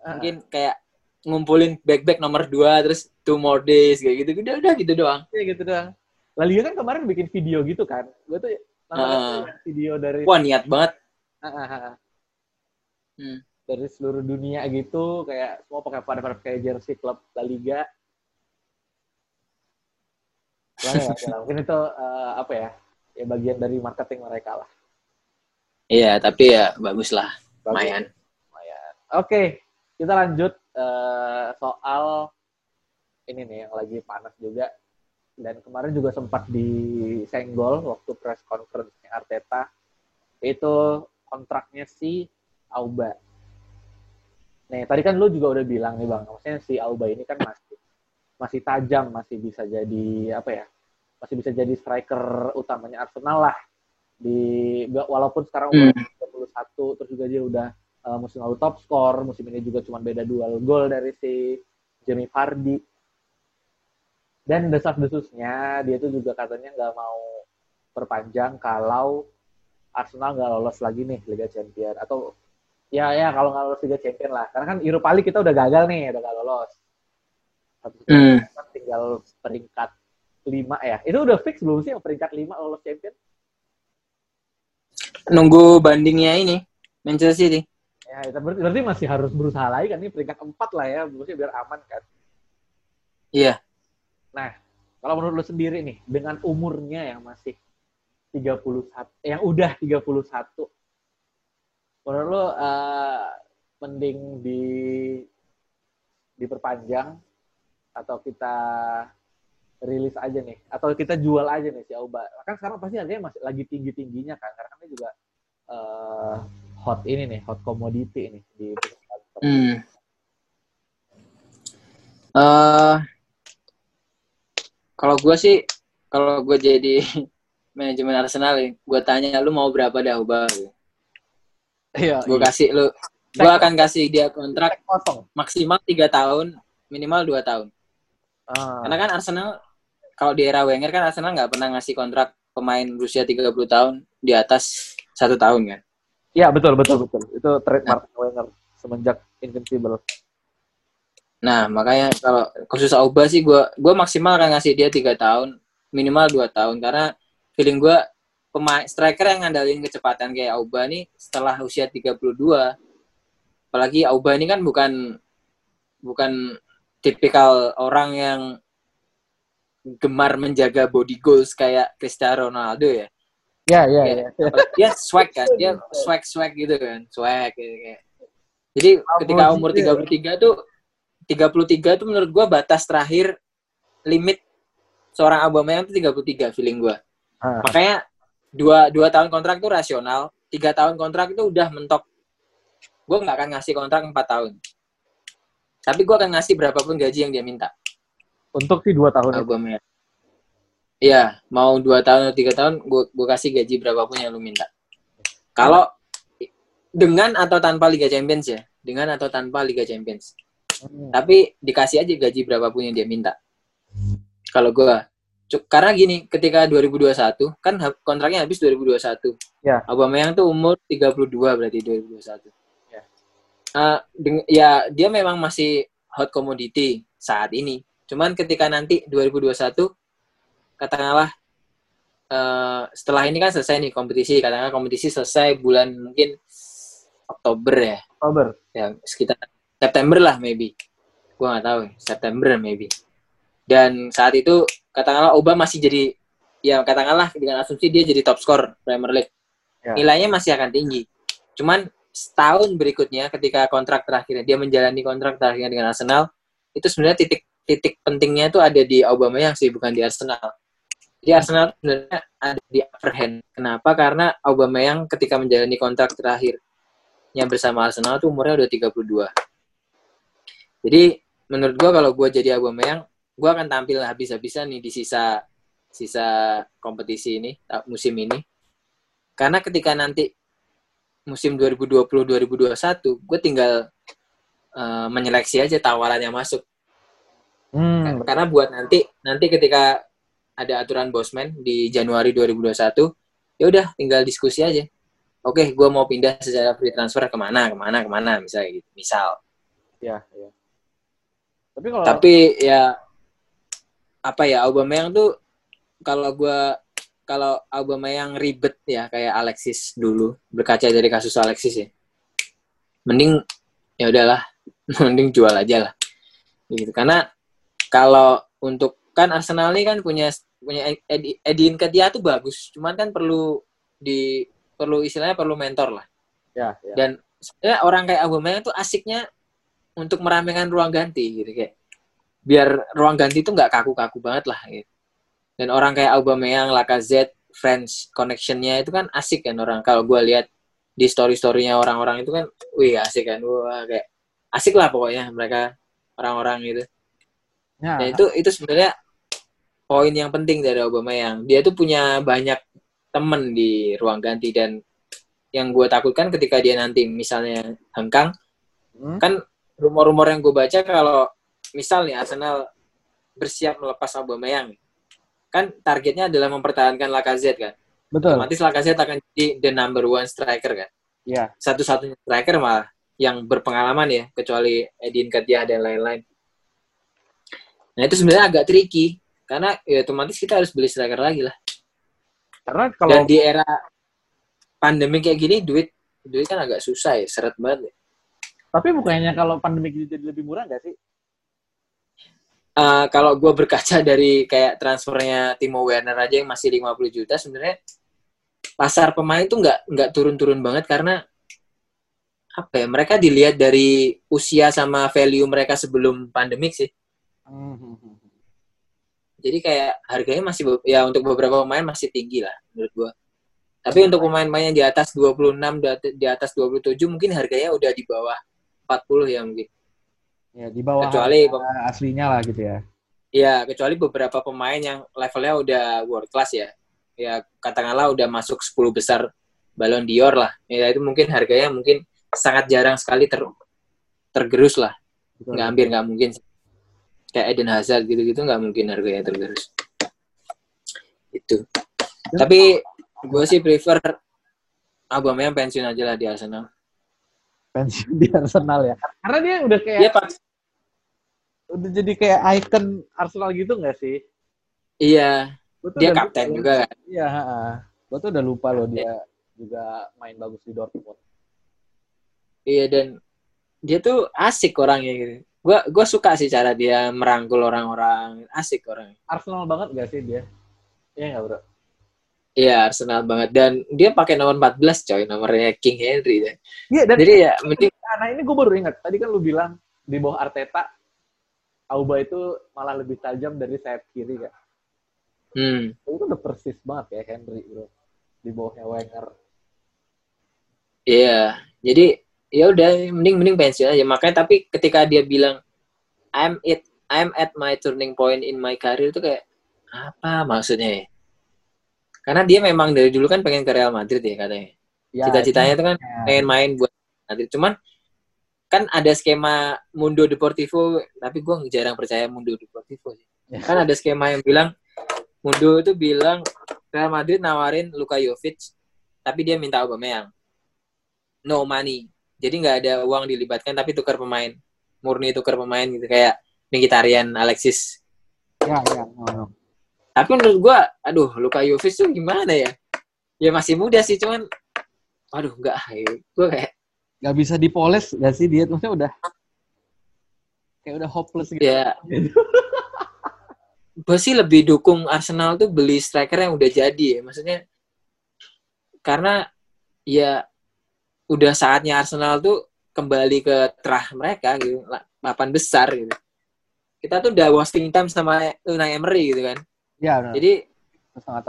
mungkin kayak ngumpulin back-back nomor dua terus two more days kayak gitu, udah udah gitu doang. Iya gitu doang. La Liga kan kemarin bikin video gitu kan. Gue tuh Ah. video dari Wah niat banget. Ah, ah, ah. Hmm. dari seluruh dunia gitu kayak semua pakai pada pada pakai jersey klub La Liga. Wah, ya, ya, mungkin itu eh, apa ya? Ya bagian dari marketing mereka lah. Iya, tapi ya bagus lah. Lumayan. Lumayan. Oke, kita lanjut eh, soal ini nih yang lagi panas juga. Dan kemarin juga sempat disenggol waktu press conference Arteta. Itu kontraknya si Auba. Nih, tadi kan lu juga udah bilang nih Bang, maksudnya si Auba ini kan masih masih tajam, masih bisa jadi apa ya? Masih bisa jadi striker utamanya Arsenal lah. Di walaupun sekarang umur 31 terus juga dia udah uh, musim lalu top skor, musim ini juga cuma beda dual gol dari si Jamie Vardy. Dan desas-desusnya dia tuh juga katanya nggak mau perpanjang kalau Arsenal nggak lolos lagi nih Liga Champion atau ya ya kalau nggak lolos Liga Champion lah karena kan Europa League kita udah gagal nih udah nggak lolos satu Hmm. kan tinggal peringkat lima ya itu udah fix belum sih yang peringkat lima lolos Champion Nunggu bandingnya ini Manchester City. ya berarti, berarti masih harus berusaha lagi kan ini peringkat empat lah ya maksudnya biar aman kan Iya. kalau menurut lu sendiri nih dengan umurnya yang masih 31 yang udah 31 menurut lu eh, mending di diperpanjang atau kita rilis aja nih atau kita jual aja nih si Auba kan sekarang pasti harganya masih lagi tinggi tingginya kan karena kan dia juga eh, hot ini nih hot commodity ini di Hmm. Eh, kalau gue sih, kalau gue jadi manajemen Arsenal, gue tanya lu mau berapa dah ubah? iya Gue kasih lu, gue akan kasih dia kontrak kosong maksimal tiga tahun, minimal dua tahun. Ah, Karena kan Arsenal, kalau di era Wenger kan Arsenal nggak pernah ngasih kontrak pemain berusia 30 tahun di atas satu tahun kan. Iya betul betul betul. Itu trademark Wenger semenjak Invincible. Nah, makanya kalau khusus Auba sih gue gua maksimal akan ngasih dia tiga tahun, minimal dua tahun karena feeling gue pemain striker yang ngandalin kecepatan kayak Auba nih setelah usia 32 apalagi Auba ini kan bukan bukan tipikal orang yang gemar menjaga body goals kayak Cristiano Ronaldo ya. Iya iya Kayak- iya. Dia swag kan, dia swag swag gitu kan, swag gitu kayak. Jadi ketika umur 33 tuh 33 tuh menurut gua batas terakhir limit seorang Aubameyang tuh 33 feeling gua. Ah. Makanya dua dua tahun kontrak tuh rasional, tiga tahun kontrak itu udah mentok. Gua nggak akan ngasih kontrak empat tahun. Tapi gua akan ngasih berapapun gaji yang dia minta. Untuk si dua tahun itu. Aubameyang. Iya, mau dua tahun atau tiga tahun, gua gua kasih gaji berapapun yang lu minta. Kalau dengan atau tanpa Liga Champions ya, dengan atau tanpa Liga Champions. Hmm. Tapi dikasih aja gaji berapapun yang dia minta. Kalau gua Cuk- Karena gini, ketika 2021 kan kontraknya habis 2021. Ya. Aubameyang tuh umur 32 berarti 2021. Deng- ya dia memang masih hot commodity saat ini. Cuman ketika nanti 2021 katakanlah eh, setelah ini kan selesai nih kompetisi, katakanlah kompetisi selesai bulan mungkin Oktober ya Oktober. ya sekitar September lah maybe gue nggak tahu September maybe dan saat itu katakanlah Oba masih jadi ya katakanlah dengan asumsi dia jadi top skor Premier League Ya. nilainya masih akan tinggi cuman setahun berikutnya ketika kontrak terakhirnya dia menjalani kontrak terakhirnya dengan Arsenal itu sebenarnya titik titik pentingnya itu ada di Aubameyang sih bukan di Arsenal jadi Arsenal sebenarnya ada di upper hand kenapa karena Aubameyang ketika menjalani kontrak terakhir yang bersama Arsenal tuh umurnya udah 32. Jadi menurut gua kalau gua jadi Aubameyang, gua akan tampil habis-habisan nih di sisa sisa kompetisi ini musim ini. Karena ketika nanti musim 2020-2021, gue tinggal eh, menyeleksi aja tawaran yang masuk. Hmm, Karena buat nanti nanti ketika ada aturan bosman di Januari 2021, ya udah tinggal diskusi aja. Oke, gue mau pindah secara free transfer ke mana, ke mana, ke mana, misalnya gitu. Misal. ya, ya. Tapi kalau Tapi ya apa ya Aubameyang tuh kalau gua kalau Aubameyang ribet ya kayak Alexis dulu berkaca dari kasus Alexis ya. Mending ya udahlah, mending jual aja lah. Gitu. Karena kalau untuk kan Arsenal ini kan punya punya Edi- Edin Ketia tuh bagus, cuman kan perlu di perlu istilahnya perlu mentor lah. ya, ya. Dan sebenarnya orang kayak Aubameyang tuh asiknya untuk meramaikan ruang ganti gitu kayak biar ruang ganti itu nggak kaku-kaku banget lah gitu. Dan orang kayak Aubameyang, Lacazette, French connection-nya itu kan asik kan orang kalau gue lihat di story-storynya orang-orang itu kan, wih asik kan, wah kayak asik lah pokoknya mereka orang-orang gitu. Ya, Dan itu itu sebenarnya poin yang penting dari Aubameyang. Dia tuh punya banyak temen di ruang ganti dan yang gue takutkan ketika dia nanti misalnya hengkang, hmm, kan rumor-rumor yang gue baca kalau misal nih Arsenal bersiap melepas Aubameyang, kan targetnya adalah mempertahankan Lacazette kan. betul. Otomatis Lacazette akan jadi the number one striker kan. Ya, Satu-satunya striker malah yang berpengalaman ya, kecuali Edin Ketia dan lain-lain. Nah itu sebenarnya agak tricky karena ya otomatis kita harus beli striker lagi lah. karena kalau Dan di era pandemi kayak gini duit duit kan agak susah ya, seret banget. ya. tapi bukannya kalau pandemi jadi lebih murah nggak sih? Eh, kalau gue berkaca dari kayak transfernya Timo Werner aja yang masih 50 juta sebenarnya pasar pemain tuh nggak nggak turun-turun banget karena apa ya mereka dilihat dari usia sama value mereka sebelum pandemik sih. Jadi kayak harganya masih ya untuk beberapa pemain masih tinggi lah menurut gue tapi untuk pemain-pemain yang di atas 26 di at- di atas 27 mungkin harganya udah di bawah 40 ya mungkin Ya, di bawah Kecuali- aslinya lah gitu ya. Ya, kecuali beberapa pemain yang levelnya udah world class ya. Ya, katakanlah udah masuk 10 besar Ballon d'Or lah. Ya, itu mungkin harganya mungkin sangat jarang sekali ter tergerus lah. Betul. Nggak hampir nggak mungkin. Kayak Eden Hazard gitu-gitu nggak mungkin harganya tergerus. Itu. Tapi gue sih prefer Aubameyang pensiun aja lah di Arsenal. pensiun di Arsenal ya. Karena dia udah kayak Dia pas, udah jadi kayak icon Arsenal gitu nggak sih? iya, dia kapten lupa. juga kan. Iya, gue tuh udah lupa loh dia juga main bagus di Dortmund. Iya dan dia tuh asik orangnya gitu. Gua gua suka sih cara dia merangkul orang-orang, asik orangnya. Arsenal banget gak sih dia? Iya nggak bro? Iya Arsenal banget dan dia pakai nomor 14 coy, nomornya King Henry deh. Iya dan Jadi ya mending nah ini gue baru ingat. Tadi kan lu bilang di bawah Arteta, Auba itu malah lebih tajam dari sayap kiri kan. hmm, Itu udah persis banget ya Henry bro. Di bawahnya Wenger. iya. Jadi ya udah mending mending pensiun aja. Makanya tapi ketika dia bilang I'm it I'm at my turning point in my career itu kayak apa maksudnya ya? Karena dia memang dari dulu kan pengen ke Real Madrid ya katanya. Ya, Cita-citanya itu kan ya. pengen main buat Madrid. Cuman kan ada skema Mundo Deportivo, tapi gue jarang percaya Mundo Deportivo sih. Ya. Kan ada skema yang bilang Mundo itu bilang Real Madrid nawarin Luka Jovic, tapi dia minta Aubameyang. No money. Jadi nggak ada uang dilibatkan, tapi tukar pemain. Murni tukar pemain gitu kayak Mkhitaryan, Alexis. Ya, ya. No, no. Tapi menurut gua, aduh, Luka Jovic tuh gimana ya? Ya masih muda sih, cuman aduh enggak, gue kayak Gak bisa dipoles gak sih dia? Maksudnya udah kayak udah hopeless gitu. ya gue sih lebih dukung Arsenal tuh beli striker yang udah jadi ya. Maksudnya karena ya udah saatnya Arsenal tuh kembali ke terah mereka gitu, papan besar gitu. Kita tuh udah wasting time sama Unai Emery gitu kan. Ya, benar. Jadi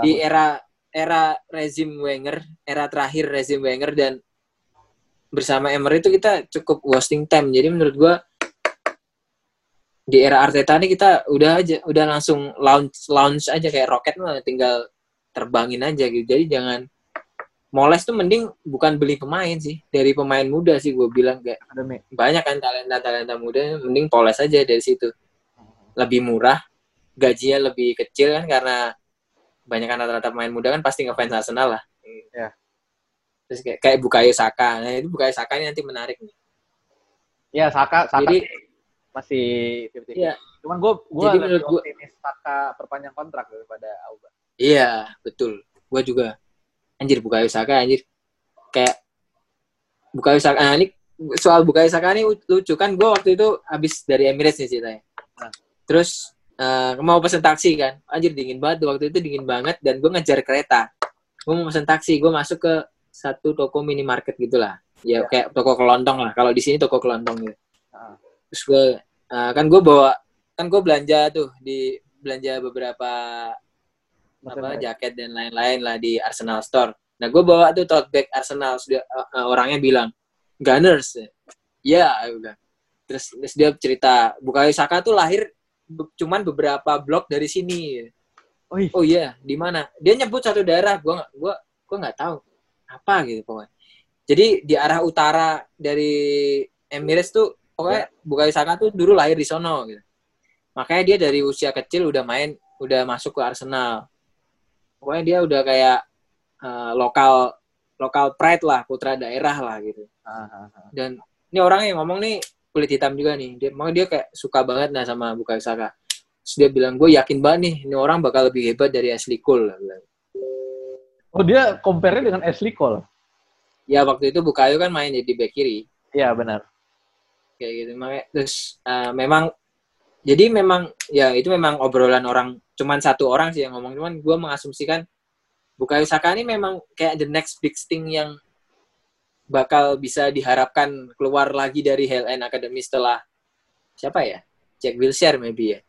di era era rezim Wenger, era terakhir rezim Wenger dan bersama Emery itu kita cukup wasting time. Jadi menurut gua di era Arteta ini kita udah aja udah langsung launch launch aja kayak roket mah tinggal terbangin aja gitu. Jadi jangan moles tuh mending bukan beli pemain sih dari pemain muda sih gue bilang kayak banyak kan talenta talenta muda mending poles aja dari situ lebih murah gajinya lebih kecil kan karena banyak kan rata-rata pemain muda kan pasti ngefans Arsenal lah Ya. Terus kayak kayak Bukayo Saka. Nah itu Bukayo Saka ini nanti menarik nih. Ya, Saka, Saka jadi masih 50 Iya. Cuman gue gue Jadi lebih gua- optimis Saka perpanjang kontrak daripada Auba. iya betul. Gue juga. Anjir Bukayo Saka anjir. Kayak Bukayo Saka nah, ini soal Bukayo Saka ini lucu kan? Gue waktu itu habis dari Emirates nih ceritanya. Nah. terus eh, mau pesen taksi kan? Anjir dingin banget waktu itu dingin banget. Dan gue ngejar kereta. Gue mau pesen taksi. Gue masuk ke satu toko minimarket gitulah ya Ya. kayak toko kelontong lah kalau di sini toko kelontong gitu Ah. terus gue eh, kan gue bawa kan gue belanja tuh di belanja beberapa apa jaket dan lain-lain lah di Arsenal Store. Nah gue bawa tuh tote bag Arsenal, sudah uh, uh, orangnya bilang Gunners, ya udah. Terus, terus dia cerita Bukayo Saka tuh lahir be- cuman beberapa blok dari sini. Oh, iya. Oh iya, di mana? Dia nyebut satu daerah, gua nggak gua gua nggak tahu apa gitu pokoknya. Jadi di arah utara dari Emirates tuh pokoknya Bukayo Saka tuh dulu lahir di sono gitu. Makanya dia dari usia kecil udah main, udah masuk ke Arsenal. Pokoknya dia udah kayak eh, lokal lokal pride lah, putra daerah lah gitu. Ah, ah, ah. Dan ini orang yang ngomong nih kulit hitam juga nih. Dia makanya dia kayak suka banget nah sama Bukayo Saka. Terus dia bilang, gue yakin banget nih, ini orang bakal lebih hebat dari Ashley Cole. Bilang. Oh, dia compare-nya dengan Ashley Cole. Ya waktu itu Bukayo kan main di back kiri. Iya, benar. kayak gitu makanya terus eh, memang jadi memang ya itu memang obrolan orang cuman satu orang sih yang ngomong cuman gue mengasumsikan Bukayo Saka ini memang kayak the next big thing yang bakal bisa diharapkan keluar lagi dari Hell End Academy setelah siapa ya Jack Wilshere maybe ya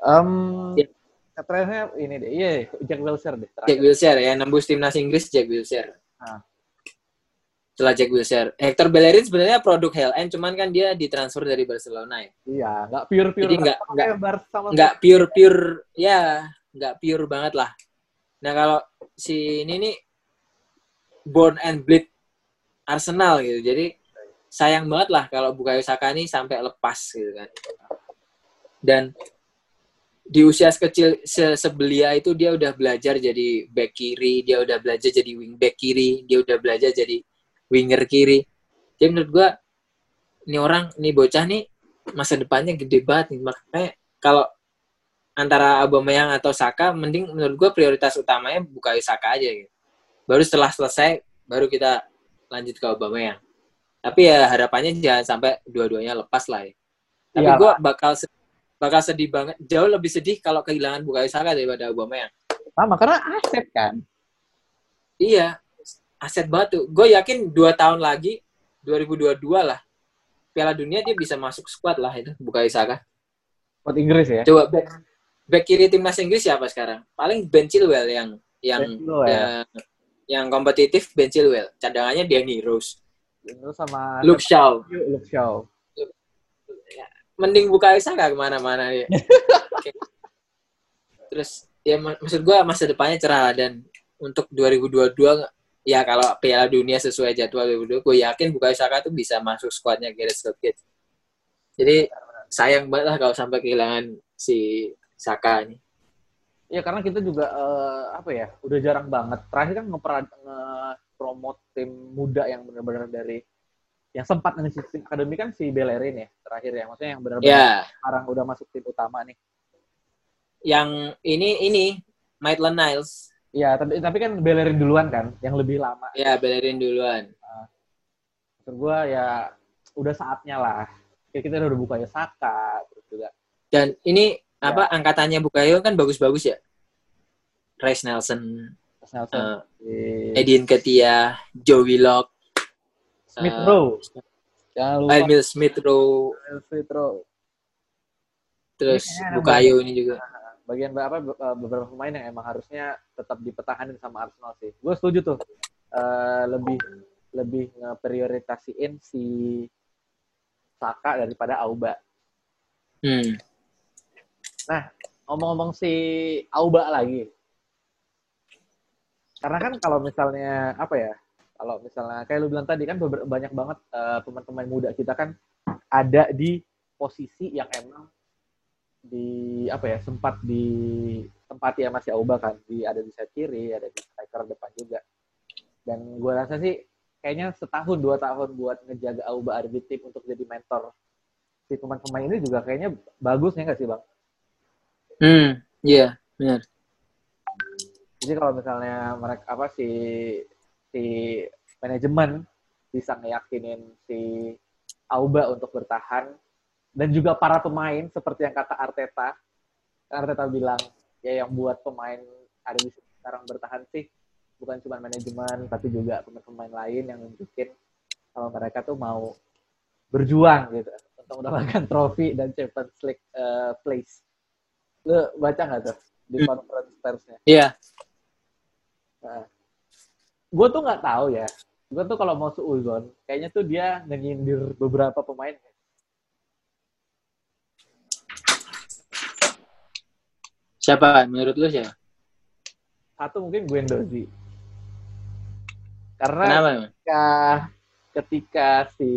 Um, Ya. Katanya ini deh, iya Jack Wilshere deh. Jack Terakhir. Wilshere ya nembus timnas Inggris Jack Wilshere Ah. setelah Jack Wilshere Hector Bellerin sebenarnya produk Hell End cuman kan dia ditransfer dari Barcelona ya Iya, nggak pure pure. Jadi nggak nggak pure pure ya nggak pure banget lah nah kalau si ini nih born and bleed Arsenal gitu jadi sayang banget lah kalau Bukayo Saka ini sampai lepas gitu kan dan di usia sekecil se sebelia itu dia udah belajar jadi back kiri dia udah belajar jadi wing back kiri dia udah belajar jadi winger kiri jadi menurut gua ini orang ini bocah nih masa depannya gede banget nih makanya kalau antara Aubameyang atau Saka mending menurut gue prioritas utamanya buka Saka aja gitu. Baru setelah selesai baru kita lanjut ke Aubameyang. Tapi ya harapannya jangan sampai dua-duanya lepas lah ya. Tapi Iyalah. gue bakal bakal sedih banget, jauh lebih sedih kalau kehilangan Bukayo Saka daripada Aubameyang. sama karena aset kan. Iya, aset banget tuh. Gue yakin dua tahun lagi, 2022 lah, Piala Dunia dia bisa masuk squad lah itu Bukayo Saka. Buat Inggris ya. Coba back, back kiri timnas Inggris siapa sekarang? Paling Ben Chilwell yang yang Ben Chilwell. yang, yang kompetitif Ben Chilwell. Cadangannya Danny Rose, Itu sama Luke Shaw. Luke Shaw. Mending buka Saka ke mana-mana dia. Terus ya mak- maksud gua masa depannya cerah dan untuk 2022 ya kalau Piala Dunia sesuai jadwal 2022 gue yakin Bukayo Saka tuh bisa masuk skuadnya Gareth Southgate. Jadi sayang banget lah kalau sampai kehilangan si Saka ini. Iya karena kita juga uh, apa ya udah jarang banget. Terakhir kan nge-promote tim muda yang benar-benar dari yang sempat ngisi tim akademi kan si Bellerin ya terakhir ya. Maksudnya yang benar-benar yeah. sekarang udah masuk tim utama nih. Yang ini ini Maitland Niles. Iya tapi tapi kan Bellerin duluan kan yang lebih lama. Iya Bellerin duluan. Nah, maksud gue ya udah saatnya lah. Kita udah buka ya Saka terus juga. Dan ini apa ya. angkatannya Bukayo kan bagus-bagus ya. Rice Nelson, Nelson. Uh, Edin Ketia, Joe Willock, Smith uh, Rowe. Jangan lupa. Emil Smith Rowe. Smith Rowe. Terus ini Bukayo ini juga. Bagian apa beberapa pemain yang emang harusnya tetap dipertahankan sama Arsenal sih. Gue setuju tuh. Uh, lebih lebih ngeprioritasiin si Saka daripada Auba. Hmm. Nah, ngomong-ngomong si Auba lagi. Karena kan kalau misalnya apa ya? Kalau misalnya kayak lu bilang tadi kan banyak banget uh, pemain-pemain muda kita kan ada di posisi yang emang di apa ya sempat di tempat ya masih Auba kan di ada di sayap kiri ada di striker depan juga dan gue rasa sih kayaknya setahun dua tahun buat ngejaga Auba ada di tim untuk jadi mentor si pemain-pemain ini juga kayaknya bagus ya nggak sih bang? Hmm, iya, yeah, benar. Jadi kalau misalnya mereka apa si si manajemen bisa ngeyakinin si Auba untuk bertahan dan juga para pemain seperti yang kata Arteta, Arteta bilang ya yang buat pemain ada di sekarang bertahan sih bukan cuma manajemen tapi juga pemain-pemain lain yang nunjukin kalau mereka tuh mau berjuang gitu untuk mendapatkan trofi dan Champions League uh, place. Lu baca nggak tuh di conference persnya? Iya. Nah, gue tuh nggak tahu ya. Gue tuh kalau mau seuzon, kayaknya tuh dia nyindir beberapa pemain. Siapa? Menurut lu siapa? Satu mungkin Guendouzi. Karena Kenapa? ketika, ketika si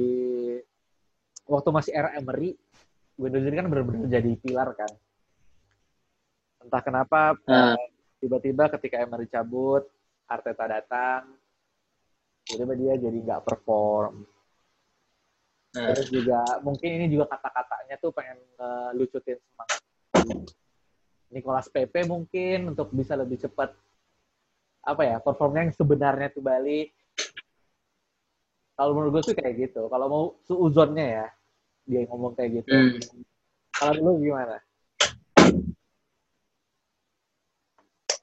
waktu masih era Emery, Guendouzi kan benar-benar jadi pilar kan entah kenapa eh, tiba-tiba ketika Emery cabut Arteta datang tiba-tiba dia jadi nggak perform. Uh. terus juga mungkin ini juga kata-katanya tuh pengen uh, lucutin semangat. Nicolas Pepe mungkin untuk bisa lebih cepat apa ya performnya yang sebenarnya tuh Bali. Kalau menurut gue sih kayak gitu. Kalau mau suuzonnya ya dia ngomong kayak gitu. Hmm. kalau lu gimana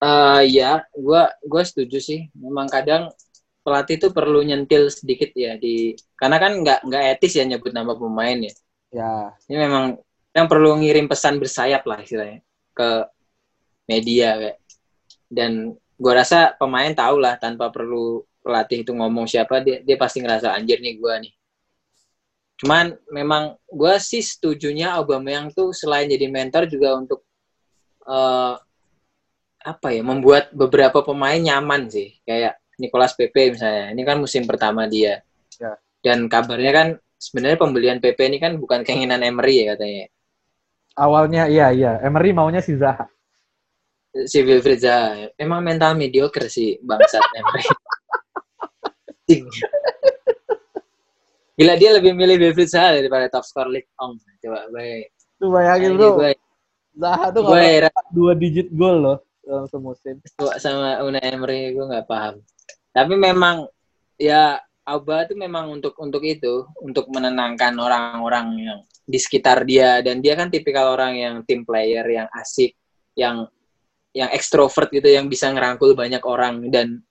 Uh, ya, gue gua setuju sih. Memang kadang pelatih itu perlu nyentil sedikit ya di karena kan nggak nggak etis ya nyebut nama pemain ya. Ya. Ini memang yang perlu ngirim pesan bersayap lah istilahnya ke media kayak. Dan gue rasa pemain tahu lah tanpa perlu pelatih itu ngomong siapa dia dia pasti ngerasa anjir nih gue nih. Cuman memang gue sih setujunya Aubameyang tuh selain jadi mentor juga untuk uh, apa ya membuat beberapa pemain nyaman sih. Kayak Nicolas Pepe misalnya. Ini kan musim pertama dia. Ya. dan kabarnya kan sebenarnya pembelian Pepe ini kan bukan keinginan Emery ya katanya. Awalnya iya iya. Emery maunya si Zaha. Si Wilfried Zaha. Emang mental mediocre sih bangsat Emery. Gila dia lebih milih Wilfried Zaha daripada top score league Ong coba tuh bayangin bro. Zaha tuh dua digit gol loh dalam semusim. Sama Una Emery gue nggak paham. Tapi memang ya Auba itu memang untuk untuk itu, untuk menenangkan orang-orang yang di sekitar dia dan dia kan tipikal orang yang team player yang asik, yang yang ekstrovert gitu yang bisa ngerangkul banyak orang dan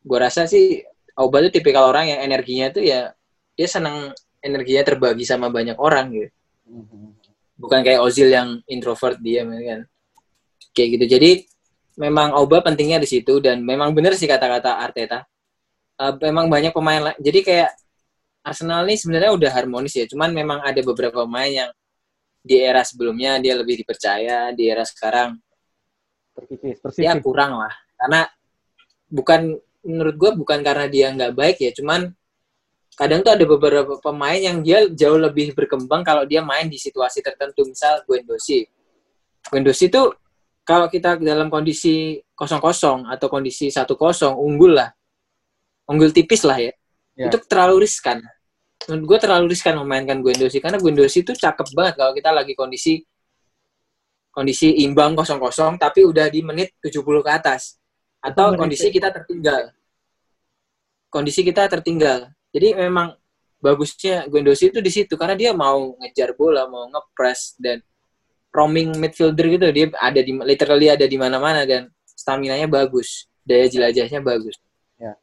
gue rasa sih Auba itu tipikal orang yang energinya tuh ya dia senang energinya terbagi sama banyak orang gitu. Mm-hmm. Bukan kayak Ozil yang introvert dia kan. Kayak gitu. Jadi memang Auba pentingnya di situ dan memang benar sih kata-kata Arteta. Uh, memang banyak pemain jadi kayak Arsenal ini sebenarnya udah harmonis ya, cuman memang ada beberapa pemain yang di era sebelumnya dia lebih dipercaya, di era sekarang terkikis, Ya kurang lah, karena bukan menurut gue bukan karena dia nggak baik ya, cuman kadang tuh ada beberapa pemain yang dia jauh lebih berkembang kalau dia main di situasi tertentu, misal Guendouzi. Guendouzi tuh kalau kita dalam kondisi kosong-kosong atau kondisi satu kosong unggul lah, unggul tipis lah ya, Ya. itu terlalu riskan. Menurut gue terlalu riskan memainkan Guendouzi karena Guendouzi itu cakep banget kalau kita lagi kondisi kondisi imbang kosong-kosong tapi udah di menit 70 ke atas atau menit kondisi kita tertinggal. Kondisi kita tertinggal. Jadi memang bagusnya Guendouzi itu di situ karena dia mau ngejar bola, mau ngepres dan roaming midfielder gitu dia ada di literally ada di mana-mana dan stamina-nya bagus, daya jelajahnya bagus. Ya.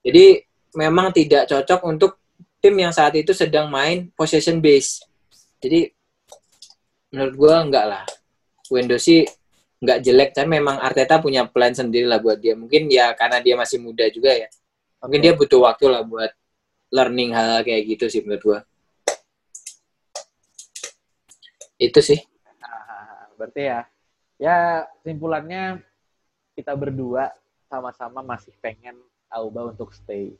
Jadi memang tidak cocok untuk tim yang saat itu sedang main possession base. Jadi menurut gua enggak lah. Guendouzi nggak jelek, tapi memang Arteta punya plan sendiri lah buat dia. Mungkin ya karena dia masih muda juga ya. Mungkin dia butuh waktu lah buat learning hal, -hal kayak gitu sih menurut gua. Itu sih. Berarti ya, ya simpulannya kita berdua sama-sama masih pengen Auba untuk stay.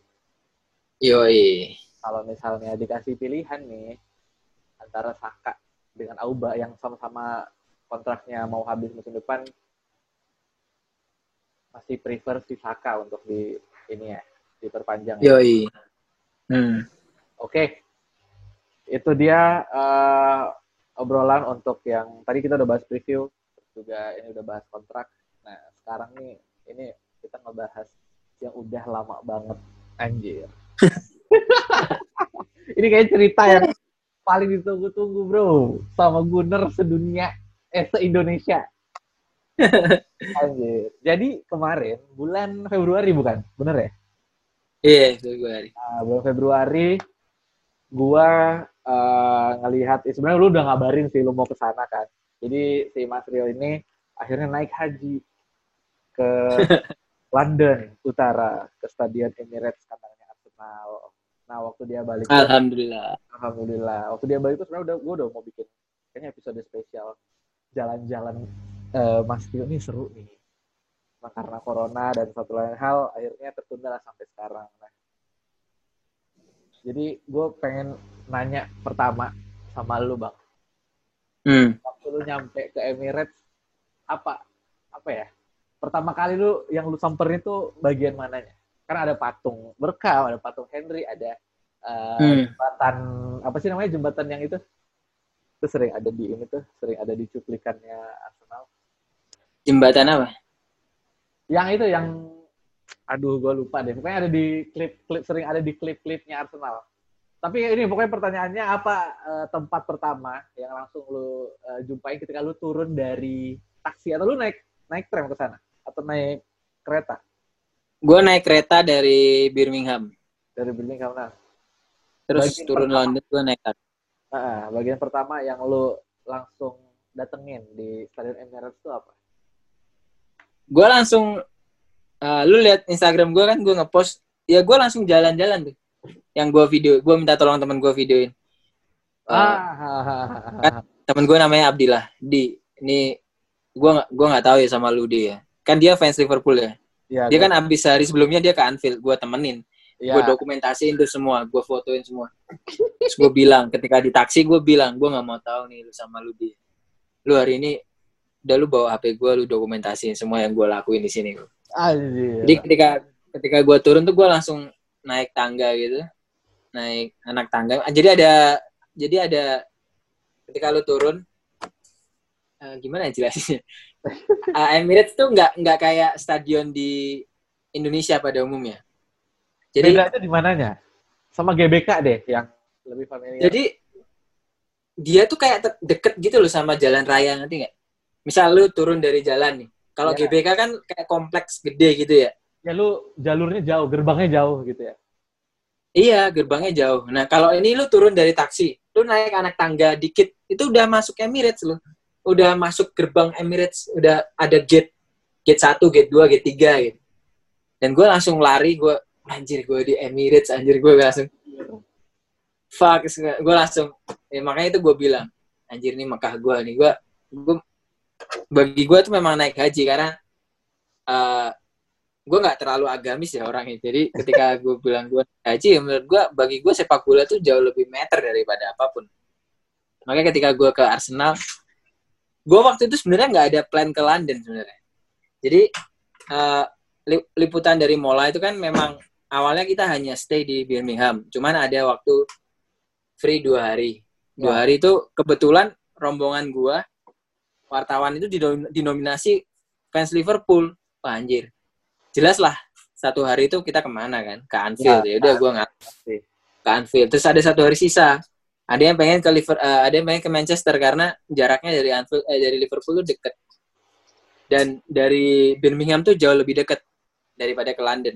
Yoi. Kalau misalnya dikasih pilihan nih antara Saka dengan Auba yang sama-sama kontraknya mau habis musim depan, masih prefer si Saka untuk di ini ya diperpanjang. ya. Yoi. Hmm. Oke, itu dia eh, obrolan untuk yang tadi kita udah bahas preview, juga ini udah bahas kontrak. Nah sekarang nih ini kita ngebahas yang udah lama banget anjir. ini kayak cerita yang paling ditunggu-tunggu bro, sama Gunner sedunia, eh se-Indonesia. Anjir. Jadi kemarin bulan Februari bukan, bener ya? Iya, gue hari. Nah, bulan Februari gua eh, ngelihat eh, sebenarnya lu udah ngabarin sih lu mau ke sana kan. Jadi si Mas Rio ini akhirnya naik haji ke London Utara ke Stadion Emirates kandangnya Arsenal. Nah, waktu dia balik Alhamdulillah. Alhamdulillah. Waktu dia balik itu sebenarnya udah gua udah mau bikin kayaknya episode spesial jalan-jalan eh, Mas Rio ini seru nih. Nah, karena corona dan satu lain hal akhirnya tertunda lah sampai sekarang. Nah, jadi gue pengen nanya pertama sama lu bang, Hmm. waktu lu nyampe ke Emirates apa apa ya? Pertama kali lu yang lu samperin itu bagian mananya? Karena ada patung berkah, ada patung Henry, ada eh, Hmm. jembatan apa sih namanya jembatan yang itu? Itu sering ada di ini tuh, sering ada di cuplikannya Arsenal. Jembatan apa? Yang itu yang aduh gue lupa deh. Pokoknya ada di klip-klip sering ada di klip-klipnya Arsenal. Tapi ini pokoknya pertanyaannya apa eh, tempat pertama yang langsung lu eh, jumpain ketika lu turun dari taksi atau lu naik naik tram ke sana atau naik kereta Gue naik kereta dari Birmingham. dari Birmingham nah. Terus Bagian turun pertama. London gue naik taksi. Ah, bagian pertama yang lu langsung datengin di Stadion Emirates itu apa? Gue langsung, eh, lu lihat Instagram gue kan gue ngepost, ya gue langsung jalan-jalan tuh. Yang gue video, gue minta tolong temen gue videoin. Eh, Ah, temen gue namanya Abdillah. Di, ini gue gue nggak tahu ya sama lu dia. Kan dia fans Liverpool ya. ya, Dia gua- kan abis hari sebelumnya dia ke Anfield, gue temenin. ya, gue dokumentasiin tuh semua, gue fotoin semua. Terus gue bilang, ketika di taksi gue bilang, gue nggak mau tahu nih lu sama lu dia. Lu hari ini udah lu bawa HP gue, lu dokumentasiin semua yang gue lakuin di sini. Anjir. Jadi ketika ketika gue turun tuh gue langsung naik tangga gitu, naik anak tangga. Ah, Jadi ada jadi ada ketika lu turun, eh, gimana ya jelasinnya? Ah, Emirates tuh nggak nggak kayak stadion di Indonesia pada umumnya. Jadi bedanya di mananya? Sama GBK deh yang lebih familiar. Jadi dia tuh kayak deket gitu loh sama jalan raya nanti nggak? Misal lu turun dari jalan nih. Kalau Iya. GBK kan kayak kompleks gede gitu ya. ya lu jalurnya jauh, gerbangnya jauh gitu ya. Iya, gerbangnya jauh. Nah, kalau ini lu turun dari taksi, lu naik anak tangga dikit, itu udah masuk Emirates lu. Udah masuk gerbang Emirates, udah ada gate gate 1, gate 2, gate 3 gitu. Dan gue langsung lari, gue anjir gue di Emirates, anjir gue langsung fuck, gue langsung ya, makanya itu gue bilang, anjir nih Mekah gue nih, gue gue bagi gue tuh memang naik haji karena eh gue nggak terlalu agamis ya orangnya. Jadi ketika gue bilang gue naik haji, ya menurut gue bagi gue sepak bola tuh jauh lebih meter daripada apa pun. Makanya ketika gue ke Arsenal, gue waktu itu sebenarnya nggak ada plan ke London sebenarnya. Jadi uh, liputan dari Mola itu kan memang awalnya kita hanya stay di Birmingham. Cuman ada waktu free dua hari. Dua ya. hari itu kebetulan rombongan gua wartawan itu dinominasi fans Liverpool. Wah, anjir. Jelas lah satu hari itu kita ke mana kan? Ke Anfield. Ya, udah gua nggak ke Anfield. Terus ada satu hari sisa. Ada yang pengen ke Liverpool, uh, ada yang pengen ke Manchester karena jaraknya dari Anfield eh, dari Liverpool itu deket. Dan dari Birmingham tuh jauh lebih deket daripada ke London.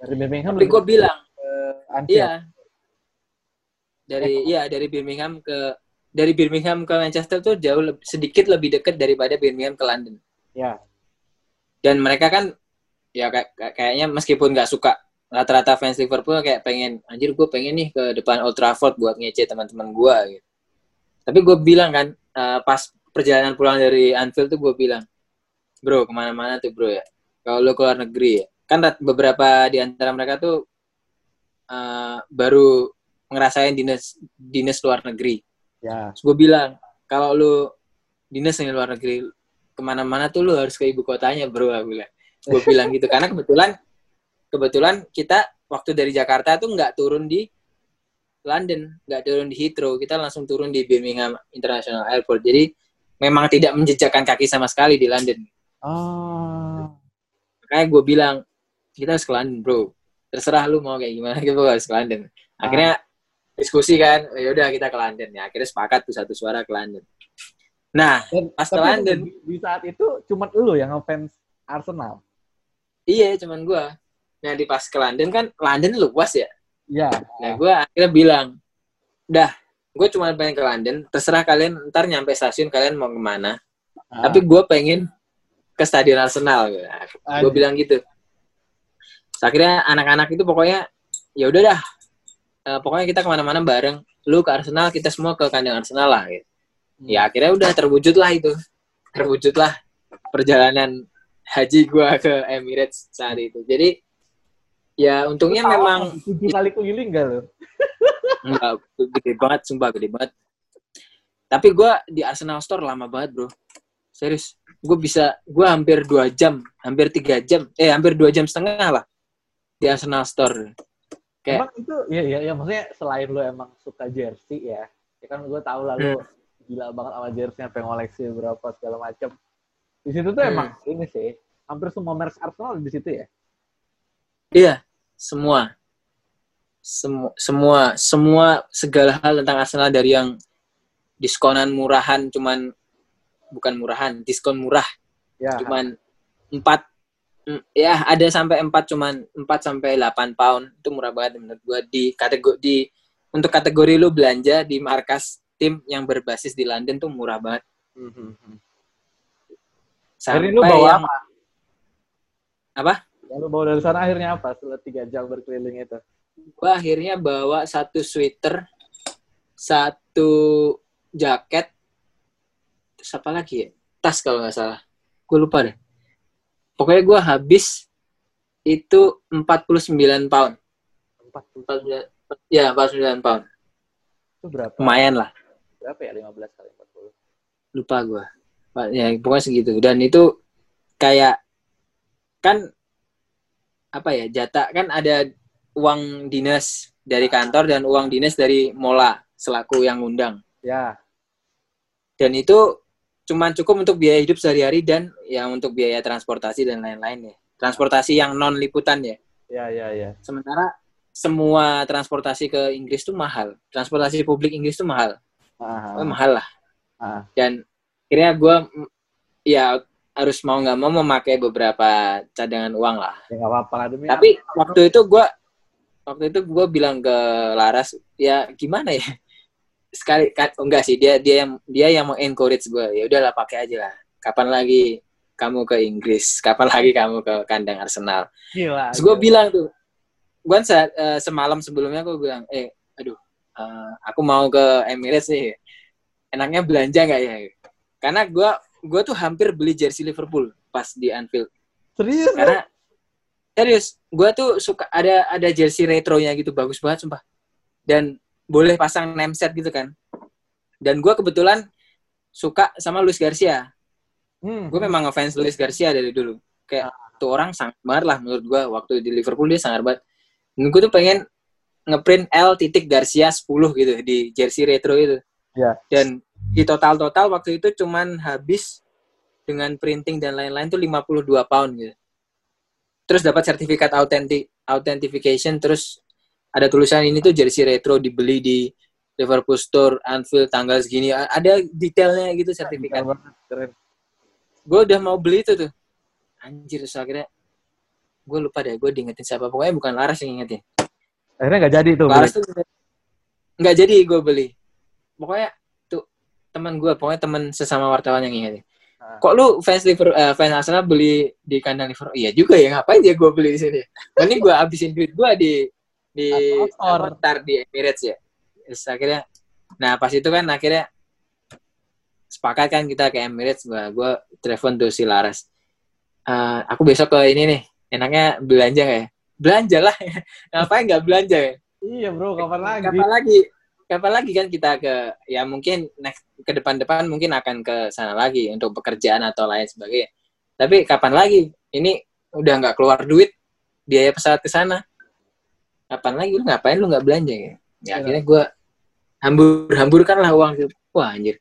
Dari Birmingham. Tapi gue bilang, iya. Dari iya dari Birmingham ke dari Birmingham ke Manchester tuh jauh lebih, sedikit lebih dekat daripada Birmingham ke London. Ya. Dan mereka kan ya kayak kayaknya meskipun nggak suka rata-rata fans Liverpool kayak pengen anjir gue pengen nih ke depan Old Trafford buat ngece teman-teman gue gitu. Tapi gue bilang kan uh, pas perjalanan pulang dari Anfield tuh gue bilang, bro ke mana-mana tuh bro ya. Kalau lo keluar negeri ya, kan beberapa di antara mereka tuh uh, baru ngerasain dinas dinas luar negeri. Ya. gue bilang kalau lo dinas di luar negeri ke mana-mana tuh lo harus ke ibu kotanya bro gue bilang. Gue bilang gitu karena kebetulan kebetulan kita waktu dari Jakarta tuh nggak turun di London, nggak turun di Heathrow, kita langsung turun di Birmingham International Airport. Jadi memang tidak menjejakkan kaki sama sekali di London. Oh. Makanya gue bilang kita harus ke London, bro. Terserah lu mau kayak gimana, kita harus ke London. Akhirnya. Diskusi kan, ya udah kita ke London ya. Akhirnya sepakat tuh satu suara ke London. Nah, pas ke London di, di saat itu cuma lu yang ngefans Arsenal. Iya, cuman gue Nah di pas ke London kan London luas ya. Iya. Nah gue akhirnya bilang, dah, gue cuma pengen ke London. Terserah kalian ntar nyampe stasiun kalian mau ke mana. Ah. Tapi gue pengen ke stadion Arsenal. Gue bilang gitu. akhirnya anak-anak itu pokoknya ya udah dah. Uh, pokoknya kita ke mana-mana bareng. Lu ke Arsenal, kita semua ke kandang Arsenal lah. Gitu. Hmm. Ya akhirnya udah terwujud lah itu. Terwujud lah perjalanan haji gue ke Emirates saat itu. Jadi Ya, untungnya Tau, memang tujuh kali keliling gak lo? Enggak, gede banget, sumpah gede banget. Tapi gue di Arsenal Store lama banget, bro. Serius, gue bisa, gue hampir dua jam, hampir tiga jam, eh hampir dua jam setengah lah di Arsenal Store. Kayak, emang itu, ya, ya, ya maksudnya selain lo emang suka jersey ya, ya kan gue tau lah lo hmm. gila banget sama jersey, pengen ngoleksi berapa segala macam. Di situ tuh hmm. emang ini sih, hampir semua merek Arsenal di situ ya. Iya, semua. Semua semua semua segala hal tentang Arsenal dari yang diskonan murahan cuman bukan murahan, diskon murah. Ya. Cuman empat ya ada sampai empat cuman empat sampai delapan pound itu murah banget menurut gua di kategori di untuk kategori lu belanja di markas tim yang berbasis di London tuh murah banget. Mm -hmm. Sampai lu bawa yang, apa? Apa? Lalu bawa dari sana akhirnya apa setelah tiga jam berkeliling itu? Gua akhirnya bawa satu sweater, satu jaket, terus apa lagi ya? Tas kalau nggak salah. Gue lupa deh. Pokoknya gue habis itu 49 pound. 49, ya 49 pound. Itu berapa? Lumayan lah. Berapa ya? 15 kali 40? Lupa gue. Ya, pokoknya segitu. Dan itu kayak kan apa ya jatah kan ada uang dinas dari kantor dan uang dinas dari Mola selaku yang ngundang. Ya. Dan itu cuma cukup untuk biaya hidup sehari-hari dan yang untuk biaya transportasi dan lain-lain ya. Transportasi yang non liputan ya. Ya, ya, ya. Sementara semua transportasi ke Inggris tuh mahal. Transportasi publik Inggris tuh mahal. Aha. Oh, mahal lah. Aha. Dan akhirnya gue ya harus mau nggak mau memakai beberapa cadangan uang lah. Ya nggak apa-apa lah demi. Tapi apa. waktu itu gue waktu itu gue bilang ke Laras ya gimana ya sekali kan oh enggak sih dia dia yang dia yang mau encourage gue ya udahlah pakai aja lah. Kapan lagi kamu ke Inggris? Kapan lagi kamu ke kandang Arsenal? Gila. Terus gue bilang tuh, gue saat uh, semalam sebelumnya gue bilang, eh, aduh, uh, aku mau ke Emirates nih, enaknya belanja nggak ya? Karena gue gue tuh hampir beli jersey Liverpool pas di Anfield. Serius? Karena serius, gue tuh suka ada ada jersey retronya gitu bagus banget sumpah. Dan boleh pasang name set gitu kan. Dan gue kebetulan suka sama Luis Garcia. Hmm. Gue memang ngefans Luis Garcia dari dulu. Kayak tuh orang sangat banget lah menurut gue. Waktu di Liverpool dia sangat banget. Dan gue tuh pengen ngeprint L titik Garcia 10 gitu di jersey retro itu. Ya. Dan di total-total waktu itu cuman habis dengan printing dan lain-lain tuh 52 pound gitu. Terus dapat sertifikat authentic authentication terus ada tulisan ini tuh jersey retro dibeli di Liverpool Store Anfield tanggal segini ada detailnya gitu sertifikat. Keren banget, keren. Gue udah mau beli itu tuh. Anjir terus akhirnya gue lupa deh gue diingetin siapa pokoknya bukan Laras yang ingetin. Akhirnya nggak jadi tuh. Laras tuh nggak jadi gue beli. Pokoknya tuh teman gue, pokoknya teman sesama wartawan yang ingetin. Ah. Kok lu fans Liverpool, eh, fans Arsenal beli di kandang Liverpool? Iya juga ya, ngapain ya gue beli di sini? Ini gue habisin duit gue di di ntar di Emirates ya. Terus akhirnya, nah pas itu kan akhirnya sepakat kan kita ke Emirates, gue gue telepon tuh si Laras. Eh, aku besok ke ini nih, enaknya belanja ya? Belanja lah, ngapain nggak belanja ya? Iya bro, kapan lagi? kapan lagi kapan lagi kan kita ke ya mungkin next ke depan-depan mungkin akan ke sana lagi untuk pekerjaan atau lain sebagainya tapi kapan lagi ini udah nggak keluar duit biaya pesawat ke sana kapan lagi? Lu ngapain? Lu nggak belanja ya, ya Iya. akhirnya gue hambur hamburkan lah uang itu. Wah anjir.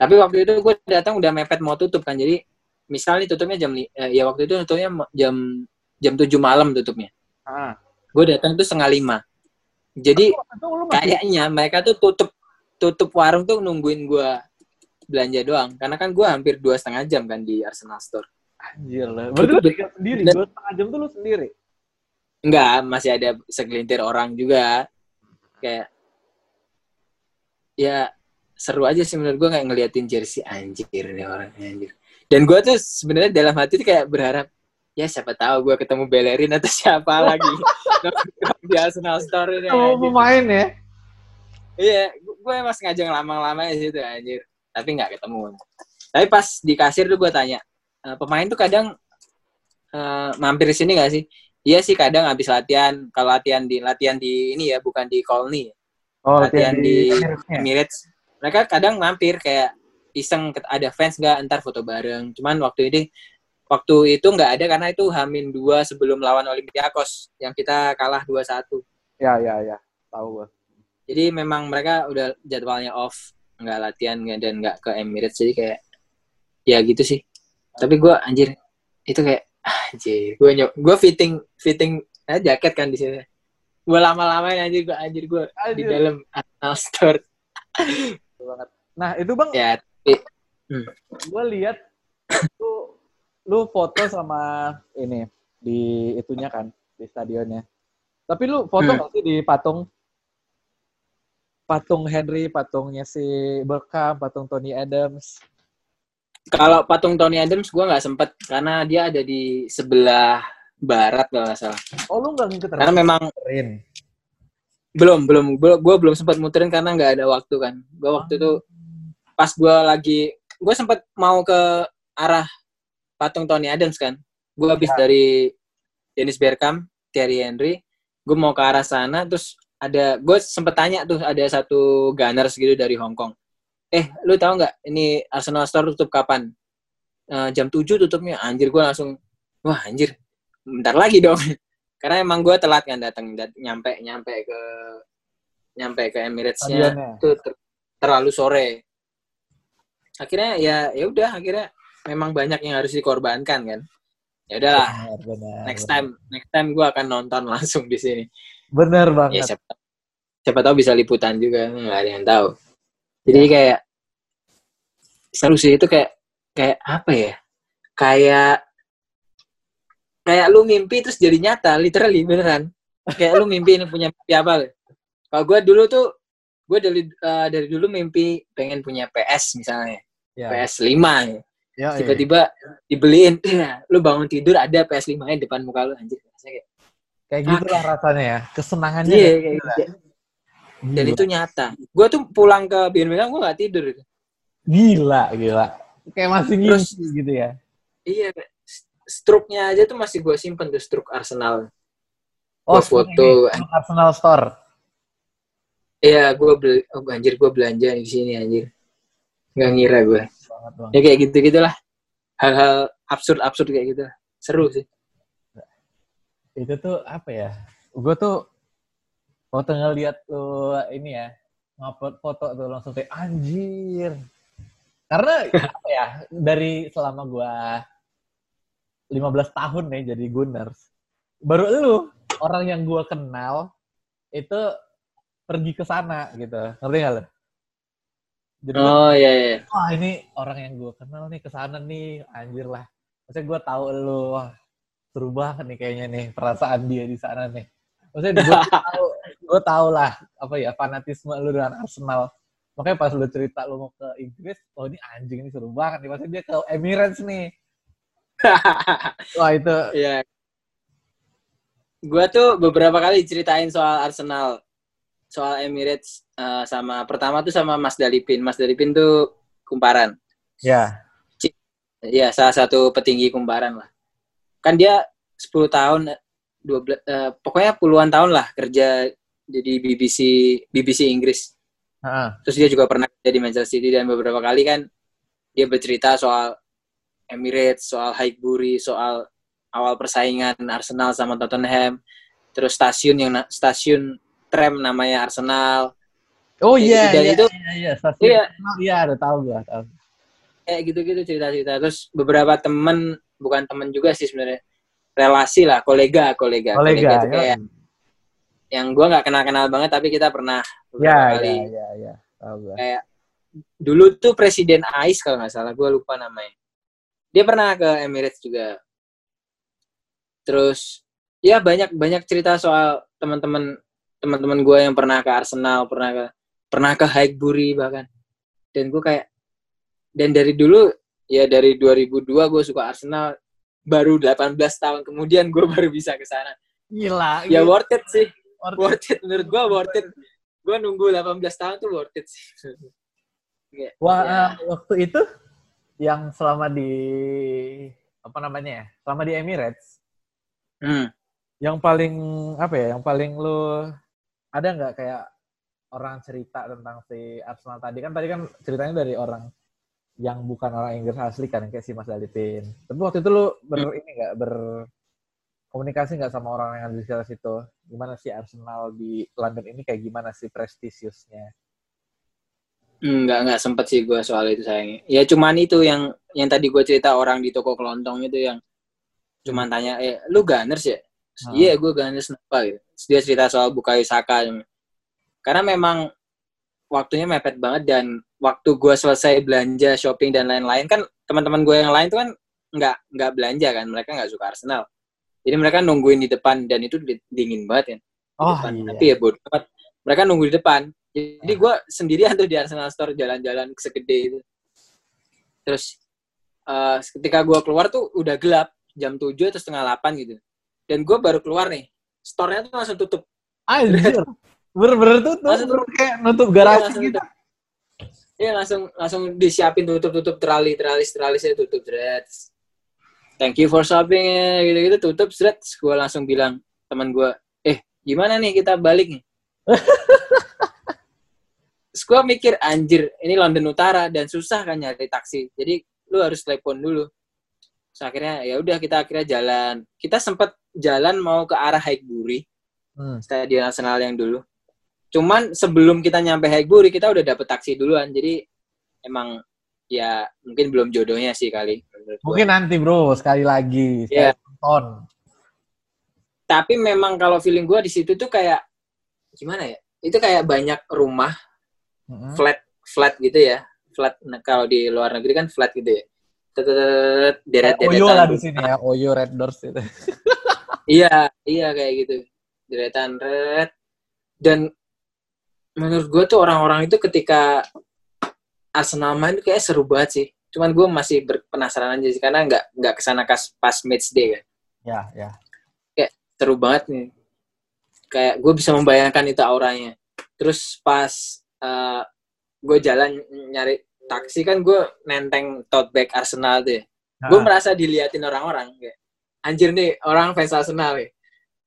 Tapi waktu itu gue datang udah mepet mau tutup kan. Jadi misalnya tutupnya jam eh, ya waktu itu tutupnya jam jam 7 malam tutupnya. Ah. gue datang tuh setengah lima. Jadi kayaknya mereka tuh tutup tutup warung tuh nungguin gua belanja doang. Karena kan gua hampir dua setengah jam kan di Arsenal Store. Anjir lah. Berarti lu sendiri, dua setengah jam tuh lu sendiri. Enggak masih ada segelintir orang juga kayak ya seru aja sih menurut gua kayak ngeliatin jersey anjir nih orang anjir dan gua tuh sebenarnya dalam hati tuh kayak berharap ya siapa tahu gua ketemu Bellerin atau siapa lagi di Arsenal Store ini anjir. pemain ya. Iya, gue emang sengaja ngelamang-lama di situ anjir. Tapi nggak ketemu. Tapi pas di kasir tuh gue tanya, "Eh, pemain tuh kadang eh, mampir di sini gak sih? Iya sih kadang habis latihan. Kalau latihan di latihan di ini ya, bukan di Colney, Oh, latihan di Emirates-nya. Emirates. Mereka kadang mampir kayak iseng ada fans nggak ntar foto bareng. Cuman waktu ini waktu itu nggak ada karena itu Hamin dua sebelum lawan Olympiakos yang kita kalah 2-1. Ya, ya, ya. Tahu gua. Jadi memang mereka udah jadwalnya off, nggak latihan dan nggak ke Emirates jadi kayak ya gitu sih. Tapi gue anjir itu kayak anjir gue nyok gue fitting fitting eh, jaket kan di sini. Gue lama-lamain anjir gue anjir gue di dalam Arsenal Store. Nah, itu Bang, Ya gue lihat lu lu foto sama ini di itunya kan di stadionnya. Tapi lu foto Hmm. sih di patung patung Henry, patungnya si Berkham, patung Tony Adams. Kalau patung Tony Adams gue nggak sempet karena dia ada di sebelah barat kalau nggak salah. Oh lu nggak ngikut Karena memang Rin. belum belum. Gue belum sempat muterin karena nggak ada waktu kan. Gue waktu itu pas gue lagi gue sempat mau ke arah patung Tony Adams kan. Gue habis dari Dennis Bergkamp Thierry Henry gue mau ke arah sana terus ada gue sempet tanya tuh ada satu Gunners gitu dari Hong Kong eh lu tahu nggak ini Arsenal Store tutup kapan? Eh, jam 7 tutupnya. Anjir gue langsung wah anjir bentar lagi dong. Karena emang gue telat kan datang dat- nyampe nyampe ke nyampe ke Emirates-nya itu ter- terlalu sore. Akhirnya ya ya udah akhirnya memang banyak yang harus dikorbankan kan. Ya udahlah Benar, benar. next time next time gue akan nonton langsung di sini. Bener ya banget. siapa siapa tahu bisa liputan juga nggak ada yang tahu jadi kayak seru sih itu kayak kayak apa ya kayak kayak lu mimpi terus jadi nyata literally beneran kayak lu mimpi ini punya mimpi apa kalau gue dulu tuh gue dari eh, dari dulu mimpi pengen punya PS misalnya Ya. PS 5 ya. Ya, iya. tiba-tiba dibeliin lu bangun tidur ada PS 5 nya depan muka lu anjir kayak kayak gitulah rasanya ya. Kesenangannya. iya kayak kayak gitu. Gitu. dan Gila. itu nyata gue tuh pulang ke Birmingham gue nggak tidur gila, gila. Kayak masih Terus- gitu ya. iya struknya aja tuh masih gue simpen tuh struk Arsenal Oh, Gua foto. ini, Arsenal Store. iya gue beli oh, anjir gue belanja di sini anjir nggak ngira gue ya kayak gitu gitulah hal-hal absurd absurd kayak gitu seru sih Itu tuh apa ya? Gue tuh waktu ngeliat tuh ini ya ngupload foto tuh langsung kayak anjir. Karena apa ya dari selama gue 15 tahun nih jadi Gunners, baru lu orang yang gue kenal itu pergi ke sana gitu. Ngerti gak lu? Jadi gua oh iya iya wah ini orang yang gue kenal nih ke sana nih anjir lah maksudnya gue tahu lu wah seru banget nih kayaknya nih perasaan dia di sana nih maksudnya gue tahu gue tahu lah apa ya fanatisme lu dengan Arsenal makanya pas lu cerita lu mau ke Inggris oh ini anjing ini seru banget nih maksudnya dia ke Emirates nih wah itu Iya. Gua tuh beberapa kali ceritain soal Arsenal, soal Emirates eh, sama pertama tuh sama Mas Dalipin. Mas Dalipin tuh kumparan. ya Iya, salah satu petinggi kumparan lah. Kan dia 10 tahun 12 eh, pokoknya puluhan tahun lah kerja jadi BBC BBC Inggris. Heeh. Terus dia juga pernah kerja di Manchester City dan beberapa kali kan dia bercerita soal Emirates, soal Highbury, soal awal persaingan Arsenal sama Tottenham. Terus stasiun yang stasiun tram namanya Arsenal. oh iya iya itu- iya iya stasiun Iya. Iya udah tahu gue tahu Kayak gitu-gitu cerita-cerita. Terus beberapa temen, bukan temen juga sih sebenarnya. Relasi lah, kolega, kolega. kolega itu kayak yang gua nggak kenal-kenal banget tapi kita pernah ya beberapa ya kali. ya ya tahu gue kayak dulu tuh presiden AIS kalau nggak salah gue lupa namanya. Dia pernah ke Emirates juga. Terus ya banyak banyak cerita soal teman-teman teman-teman gue yang pernah ke Arsenal pernah ke pernah ke Highbury bahkan. Dan gue kayak dan dari dulu ya dari 2002 gue suka Arsenal. Baru 18 tahun kemudian gue baru bisa ke sana. Gila ya gila. worth it sih Worth it. worth it menurut gue worth it gue nunggu 18 tahun tuh worth it sih Kayak, Wah, ya. waktu itu yang selama di apa namanya ya? Selama di Emirates, Hmm. yang paling apa ya? Yang paling lu ada nggak kayak orang cerita tentang si Arsenal tadi kan tadi kan ceritanya dari orang yang bukan orang Inggris asli kan kayak si Mas Dalipin. Tapi waktu itu lu ber ini nggak berkomunikasi nggak sama orang yang ada di sekitar situ? Gimana sih Arsenal di London ini kayak gimana sih prestisiusnya? Enggak, enggak sempet sih gue soal itu sayangnya. Ya cuman itu yang yang tadi gue cerita orang di toko kelontong itu yang cuman tanya, eh lu Gunners ya? Hmm. Iya, gue Gunners kenapa gitu. Dia cerita soal Bukayo Saka. Karena memang waktunya mepet banget dan waktu gue selesai belanja, shopping dan lain-lain kan teman-teman gue yang lain tuh kan nggak nggak belanja kan, mereka nggak suka Arsenal. Jadi mereka nungguin di depan dan itu di- dingin banget kan. di Oh depan. iya. Tapi ya bodoh amat. Mereka nunggu di depan. Jadi gue sendirian tuh di Arsenal Store jalan-jalan segede itu. Terus eh, ketika gue keluar tuh udah gelap jam 7 atau setengah 8 gitu. Dan gue baru keluar nih. Store-nya tuh langsung tutup. Anjir. Bener-bener tutup, Langsung bener kayak nutup Iya, garasi langsung gitu. tutup. Iya langsung langsung disiapin tutup-tutup terali teralis teralisnya tutup dread. Thank you for shopping gitu-gitu tutup dread. Gue langsung bilang teman gue, eh gimana nih kita balik nih? Gue mikir anjir ini London Utara dan susah kan nyari taksi. Jadi lu harus telepon dulu. Terus akhirnya ya udah kita akhirnya jalan. Kita sempat jalan mau ke arah Highbury Hmm. stadion Arsenal yang dulu. Cuman sebelum kita nyampe Highbury kita udah dapet taksi duluan. Jadi emang ya mungkin belum jodohnya sih kali. Mungkin nanti bro, sekali lagi. Iya. nonton. Tapi memang kalau feeling gua di situ tuh kayak gimana ya? Itu kayak banyak rumah Mm-mm. flat flat gitu ya. Flat nah, kalau di luar negeri kan flat gitu ya. Deret Oyo lah di sini ya, Oyo Red Doors itu. Iya, iya kayak gitu. Deretan red. Dan menurut gue tuh orang-orang itu ketika Arsenal main tuh kayak seru banget sih. Cuman gue masih berpenasaran aja sih karena nggak nggak ke sana kas pas match day kan. Ya, ya. Seru banget nih. Kayak gue bisa membayangkan itu auranya. Terus pas eh, gue jalan nyari taksi kan gue nenteng tote bag Arsenal tuh ya. gue Nah, merasa diliatin orang-orang kayak anjir nih orang fans Arsenal nih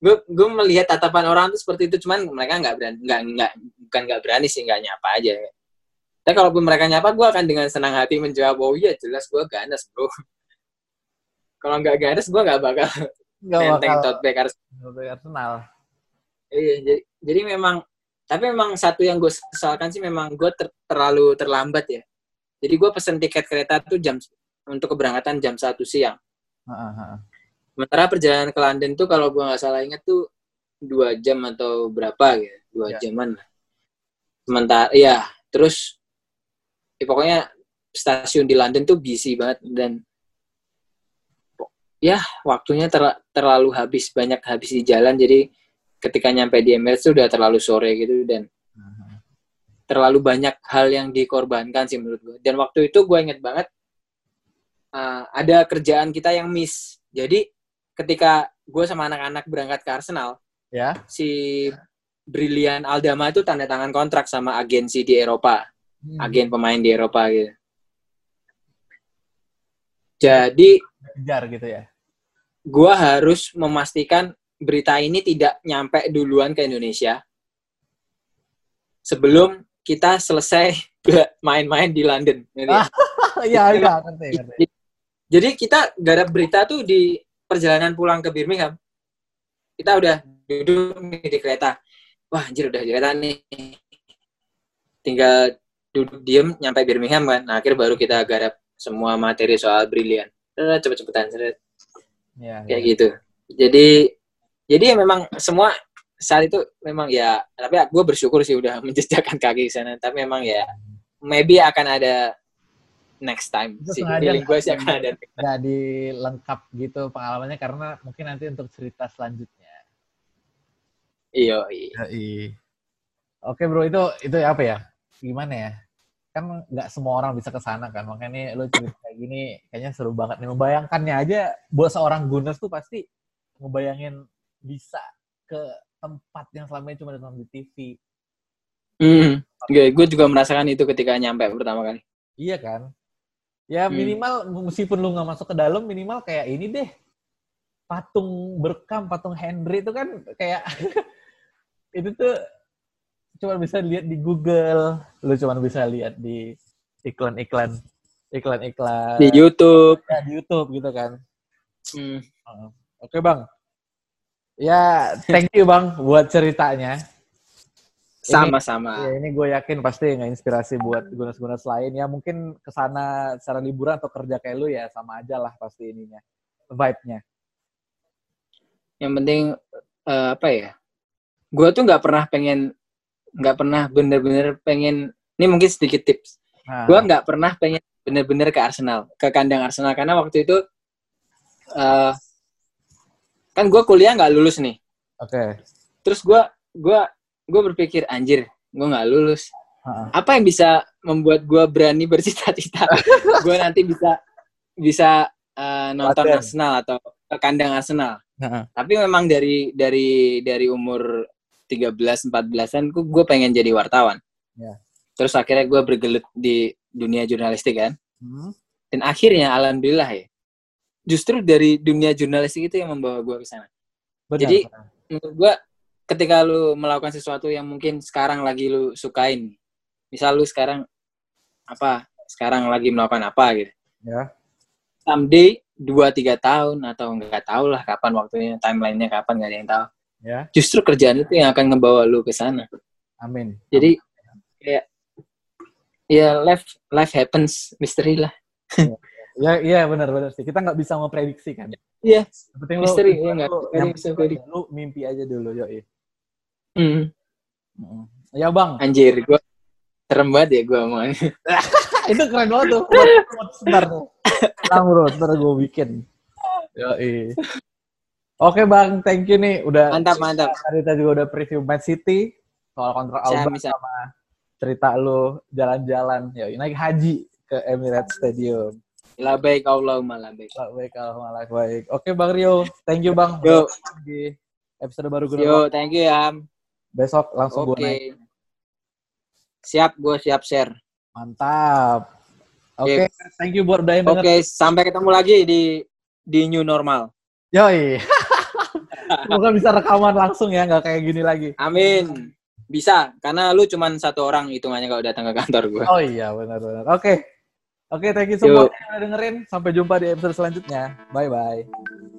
gue gue melihat tatapan orang tuh seperti itu cuman mereka nggak berani nggak nggak bukan nggak berani sih nggak nyapa aja Tapi kalaupun mereka nyapa, gue akan dengan senang hati menjawab, oh iya jelas gue ganas bro. Kalau nggak ganas, gue nggak bakal Nggak nenteng tote bag. Arsenal. Iya, jadi, jadi memang, tapi memang satu yang gue sesalkan sih memang gue ter- terlalu terlambat ya. Jadi gue pesen tiket kereta tuh jam untuk keberangkatan jam satu siang. Heeh, heeh. Sementara perjalanan ke London tuh kalau gue nggak salah inget tuh dua jam atau berapa gitu, dua Ya. jaman lah. Sementara, ya terus ya pokoknya stasiun di London tuh busy banget dan ya waktunya ter- terlalu habis banyak habis di jalan jadi ketika nyampe di Emirates tuh udah terlalu sore gitu dan terlalu banyak hal yang dikorbankan sih menurut gue. Dan waktu itu gue inget banget uh, ada kerjaan kita yang miss. Jadi ketika gue sama anak-anak berangkat ke Arsenal, Ya. si Brilian Aldama itu tanda tangan kontrak sama agensi di Eropa, Hmm. agen pemain di Eropa gitu. Jadi Kejar gitu ya. gue harus memastikan berita ini tidak nyampe duluan ke Indonesia sebelum kita selesai main-main di London. Ngerti ya? Iya, iya, ngerti, ngerti. Jadi kita garap berita tuh di perjalanan pulang ke Birmingham. Kita udah duduk di kereta. Wah anjir udah di kereta nih. Tinggal duduk diem nyampe Birmingham kan. Nah, akhir baru kita garap semua materi soal Brilian. Cepet-cepetan. Iya, Kayak iya. gitu. Jadi jadi ya memang semua saat itu memang ya tapi gue bersyukur sih udah menjejakkan kaki ke sana tapi memang ya maybe akan ada next time Itu sih feeling gue sih akan ada Jadi lengkap gitu pengalamannya karena mungkin nanti untuk cerita selanjutnya. iya iya Oke bro, itu itu apa ya? Gimana ya? Kan nggak semua orang bisa ke sana kan, makanya lo cerita kayak gini kayaknya seru banget nih. Membayangkannya aja buat seorang Gunners tuh pasti ngebayangin bisa ke tempat yang selama ini cuma ditonton di TV. Hmm. gue juga merasakan itu ketika nyampe pertama kali Iya kan? Ya Hmm. minimal meskipun lu nggak masuk ke dalam, minimal kayak ini deh. Patung berkam, patung Henry itu kan kayak itu tuh cuma bisa lihat di Google, lu cuma bisa lihat di iklan-iklan iklan-iklan di YouTube ya, di YouTube gitu kan. Hmm. Oke, Bang. Ya, thank you Bang buat ceritanya. sama-sama Ya, ini gue yakin pasti nge-inspirasi buat gunas-gunas lain ya mungkin ke sana secara liburan atau kerja kayak lu ya sama aja lah pasti ininya vibe-nya. yang penting eh, apa ya gue tuh nggak pernah pengen nggak pernah bener-bener pengen ini mungkin sedikit tips Nah, gue nggak pernah pengen bener-bener ke Arsenal ke kandang Arsenal karena waktu itu eh kan gue kuliah nggak lulus nih Oke. terus gue gua gue berpikir anjir gue nggak lulus Heeh. apa yang bisa membuat gue berani bercita-cita gue nanti bisa bisa eh, nonton Latihan. Arsenal atau ke kandang Arsenal Heeh. tapi memang dari dari dari umur 13 14-an gue gue pengen jadi wartawan Ya. terus akhirnya gue bergelut di dunia jurnalistik kan Hmm. dan akhirnya alhamdulillah ya justru dari dunia jurnalistik itu yang membawa gue ke sana Jadi, benar. menurut gue ketika lu melakukan sesuatu yang mungkin sekarang lagi lu sukain misal lu sekarang apa sekarang lagi melakukan apa gitu ya. someday dua tiga tahun atau nggak tahu lah kapan waktunya timelinenya kapan nggak ada yang tahu Ya. justru kerjaan itu yang akan ngebawa lu ke sana Amin. jadi kayak ya life life happens misteri lah Ya, iya benar-benar sih. Kita nggak bisa memprediksi kan. iya Yang penting lu, Misteri, iya lu, Nggak yang bisa lu mimpi aja dulu, yoi. hmm. Mm. Ya bang, anjir gue serem banget ya gue mau itu keren banget tuh. Sebentar. Tenang bro, ntar gue bikin. Yoi. Oke bang, thank you nih. Udah mantap mantap Kita juga udah preview Man City soal kontrak Alba sama cerita lu jalan-jalan. Yoi, naik haji ke Emirates Stadium. lah baik Allahumma lah baik Lah, baik, alhamdulillah baik. Oke Bang Rio, thank you Bang. Yo. Di episode baru gue yo thank you ya besok langsung oke gue naik. siap gue siap share Mantap. Oke, thank you buat udah yang Oke, denger. sampai ketemu lagi di di new normal. Yoi. Semoga bisa rekaman langsung ya, nggak kayak gini lagi. Amin. Bisa, karena lu cuman satu orang hitungannya kalau datang ke kantor gue. Oh iya, benar-benar. Oke. Oke, thank you semua yang udah dengerin. Sampai jumpa di episode selanjutnya. Bye-bye.